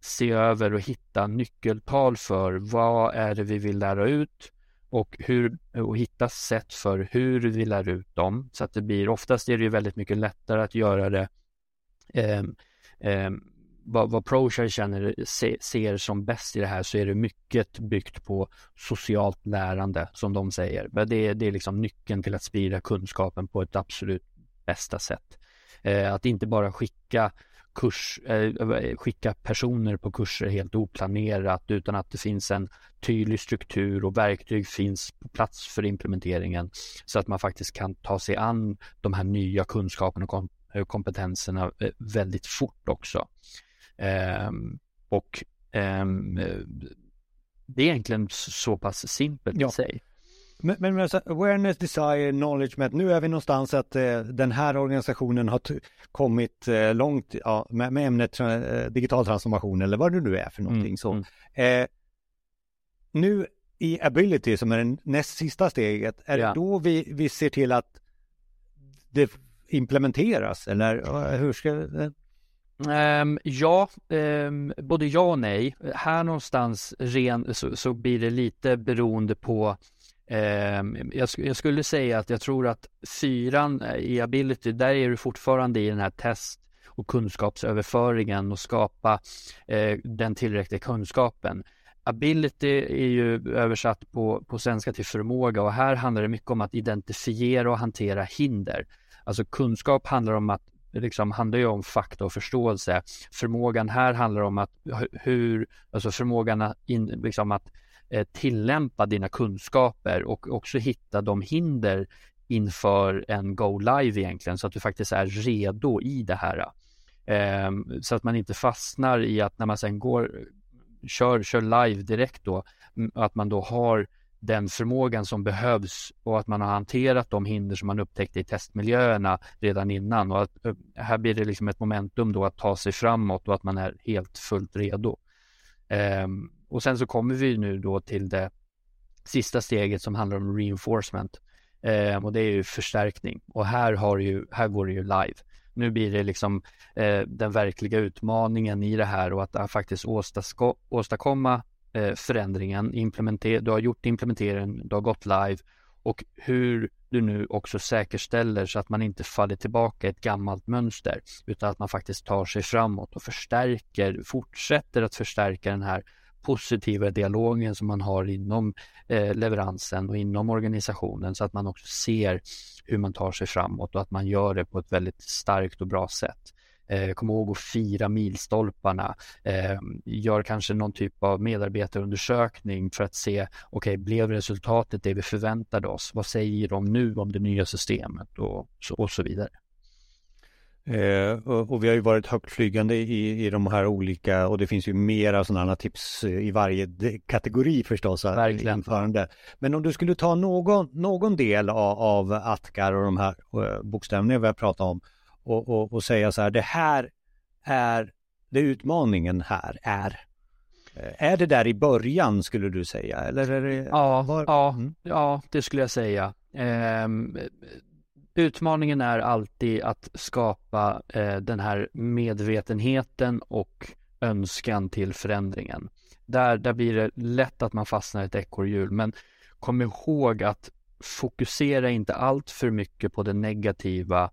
se över och hitta nyckeltal för vad är det vi vill lära ut och, hur, och hitta sätt för hur vi lär ut dem. Så att det blir, oftast är det ju väldigt mycket lättare att göra det eh, eh, vad, vad ProShare känner, se, ser som bäst i det här så är det mycket byggt på socialt lärande som de säger. Det, det är liksom nyckeln till att sprida kunskapen på ett absolut bästa sätt. Eh, att inte bara skicka kurs, eh, skicka personer på kurser helt oplanerat utan att det finns en tydlig struktur och verktyg finns på plats för implementeringen så att man faktiskt kan ta sig an de här nya kunskaperna och kompetenserna eh, väldigt fort också. Ehm, och ehm, det är egentligen så pass simpelt ja. i sig. Men, men awareness, desire, knowledge, nu är vi någonstans att eh, den här organisationen har kommit eh, långt ja, med, med ämnet eh, digital transformation eller vad det nu är för någonting. Mm, så. Mm. Eh, nu i ability som är det näst sista steget, är ja. det då vi, vi ser till att det implementeras eller hur ska Um, ja, um, både ja och nej. Här någonstans ren, så, så blir det lite beroende på um, jag, jag, skulle säga att jag tror att fyran eh, i ability, där är du fortfarande i den här test och kunskapsöverföringen och skapa eh, den tillräckliga kunskapen. Ability är ju översatt på, på svenska till förmåga och här handlar det mycket om att identifiera och hantera hinder. Alltså kunskap handlar om att liksom handlar ju om fakta och förståelse. Förmågan här handlar om att hur, alltså förmågan att, in, liksom att eh, tillämpa dina kunskaper och också hitta de hinder inför en go live egentligen så att du faktiskt är redo i det här. Eh, så att man inte fastnar i att när man sen går, kör, kör live direkt då, att man då har den förmågan som behövs och att man har hanterat de hinder som man upptäckte i testmiljöerna redan innan och att eh, här blir det liksom ett momentum då att ta sig framåt och att man är helt fullt redo. Um, och sen så kommer vi nu då till det sista steget som handlar om reinforcement um, och det är ju förstärkning och här, har ju, här går det ju live. Nu blir det liksom eh, den verkliga utmaningen i det här och att, att faktiskt åstadkomma Eh, förändringen, implementer du har gjort implementeringen, du har gått live och hur du nu också säkerställer så att man inte faller tillbaka i ett gammalt mönster utan att man faktiskt tar sig framåt och förstärker, fortsätter att förstärka den här positiva dialogen som man har inom eh, leveransen och inom organisationen så att man också ser hur man tar sig framåt och att man gör det på ett väldigt starkt och bra sätt. Eh, kom ihåg att fira milstolparna. Eh, gör kanske någon typ av medarbetarundersökning för att se, okej, okay, blev resultatet det vi förväntade oss? Vad säger de nu om det nya systemet och så, och så vidare. Eh, och, och, vi har ju varit högtflygande i, i de här olika och det finns ju mera sådana tips i varje kategori förstås. Verkligen. Införande. Men om du skulle ta någon, någon del av, av Atkar och de här uh, bokstäverna vi har pratat om och, och, och säga så här, det här är, det utmaningen här är. Eh, är det där i början skulle du säga? Eller är det, ja, var... ja, mm. ja, det skulle jag säga. Eh, utmaningen är alltid att skapa eh, den här medvetenheten och önskan till förändringen. Där, där blir det lätt att man fastnar i ett ekorrhjul, men kom ihåg att fokusera inte allt för mycket på det negativa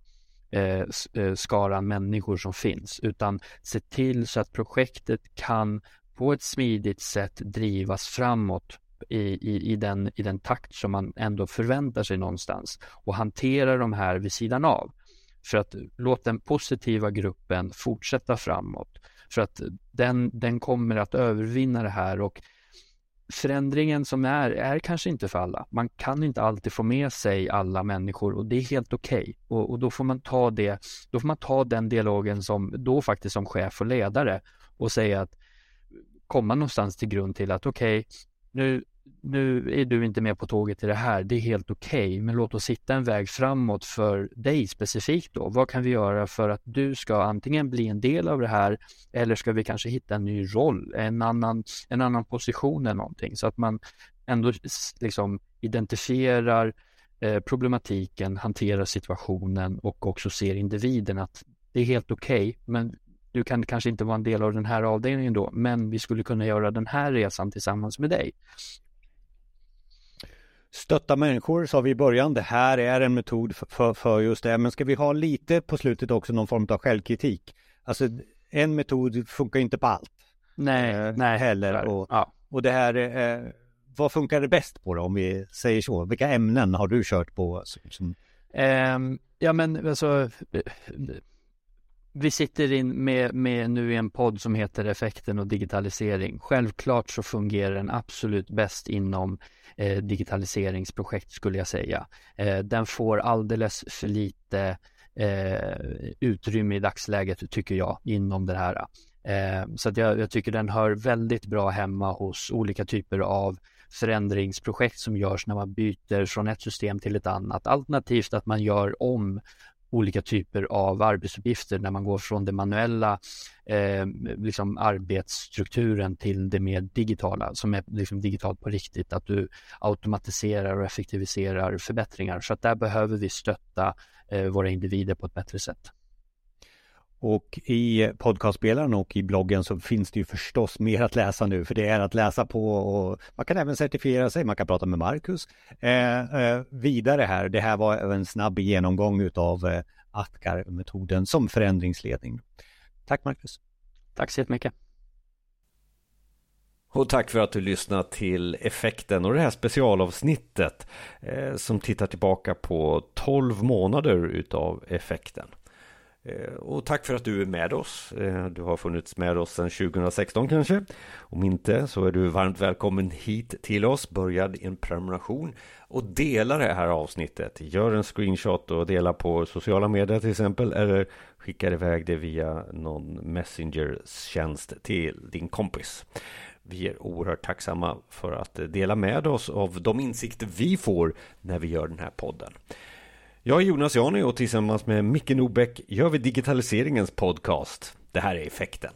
Eh, eh skaran människor som finns utan se till så att projektet kan på ett smidigt sätt drivas framåt i, i, i, den, i den takt som man ändå förväntar sig någonstans och hantera de här vid sidan av. För att låta den positiva gruppen fortsätta framåt. För att den, den kommer att övervinna det här och förändringen som är, är kanske inte för alla. Man kan inte alltid få med sig alla människor och det är helt okej. Okay. Och, och, då får man ta det, då får man ta den dialogen som, då faktiskt som chef och ledare och säga att komma någonstans till grund till att okej, okay, nu, nu är du inte med på tåget i det här, det är helt okej, okay, men låt oss hitta en väg framåt för dig specifikt då. Vad kan vi göra för att du ska antingen bli en del av det här eller ska vi kanske hitta en ny roll, en annan, en annan position eller någonting så att man ändå liksom identifierar eh, problematiken, hanterar situationen och också ser individen att det är helt okej, okay, men du kan kanske inte vara en del av den här avdelningen då, men vi skulle kunna göra den här resan tillsammans med dig. Stötta människor sa vi i början. Det här är en metod för, för just det. Men ska vi ha lite på slutet också någon form av självkritik? Alltså en metod funkar inte på allt. Nej, eh, nej heller. Och, ja. och det här, eh, vad funkar det bäst på då om vi säger så? Vilka ämnen har du kört på? Som. Eh, ja men alltså vi sitter in med, med nu i en podd som heter Effekten och digitalisering. Självklart så fungerar den absolut bäst inom eh, digitaliseringsprojekt skulle jag säga. Eh, den får alldeles för lite eh, utrymme i dagsläget tycker jag inom det här. Eh, så att jag, jag tycker den hör väldigt bra hemma hos olika typer av förändringsprojekt som görs när man byter från ett system till ett annat. Alternativt att man gör om olika typer av arbetsuppgifter när man går från den manuella eh, liksom arbetsstrukturen till det mer digitala som är liksom digitalt på riktigt, att du automatiserar och effektiviserar förbättringar. Så att där behöver vi stötta eh, våra individer på ett bättre sätt. Och i podcastspelaren och i bloggen så finns det ju förstås mer att läsa nu för det är att läsa på och man kan även certifiera sig, man kan prata med Marcus. Eh, eh, vidare här, det här var en snabb genomgång utav eh, Atkar-metoden som förändringsledning. Tack Marcus! Tack så jättemycket! Och tack för att du lyssnat till effekten och det här specialavsnittet eh, som tittar tillbaka på 12 månader utav effekten. Eh, och tack för att du är med oss. Eh, du har funnits med oss sedan 2016 kanske. Om inte så är du varmt välkommen hit till oss. Börja en prenumeration och dela det här avsnittet. Gör en screenshot och dela på sociala medier till exempel. Eller skickar iväg det via någon messenger-tjänst till din kompis. Vi är oerhört tacksamma för att dela med oss av de insikter vi får när vi gör den här podden. Jag är Jonas Jani och tillsammans med Micke Nobäck gör vi digitaliseringens podcast. Det här är effekten.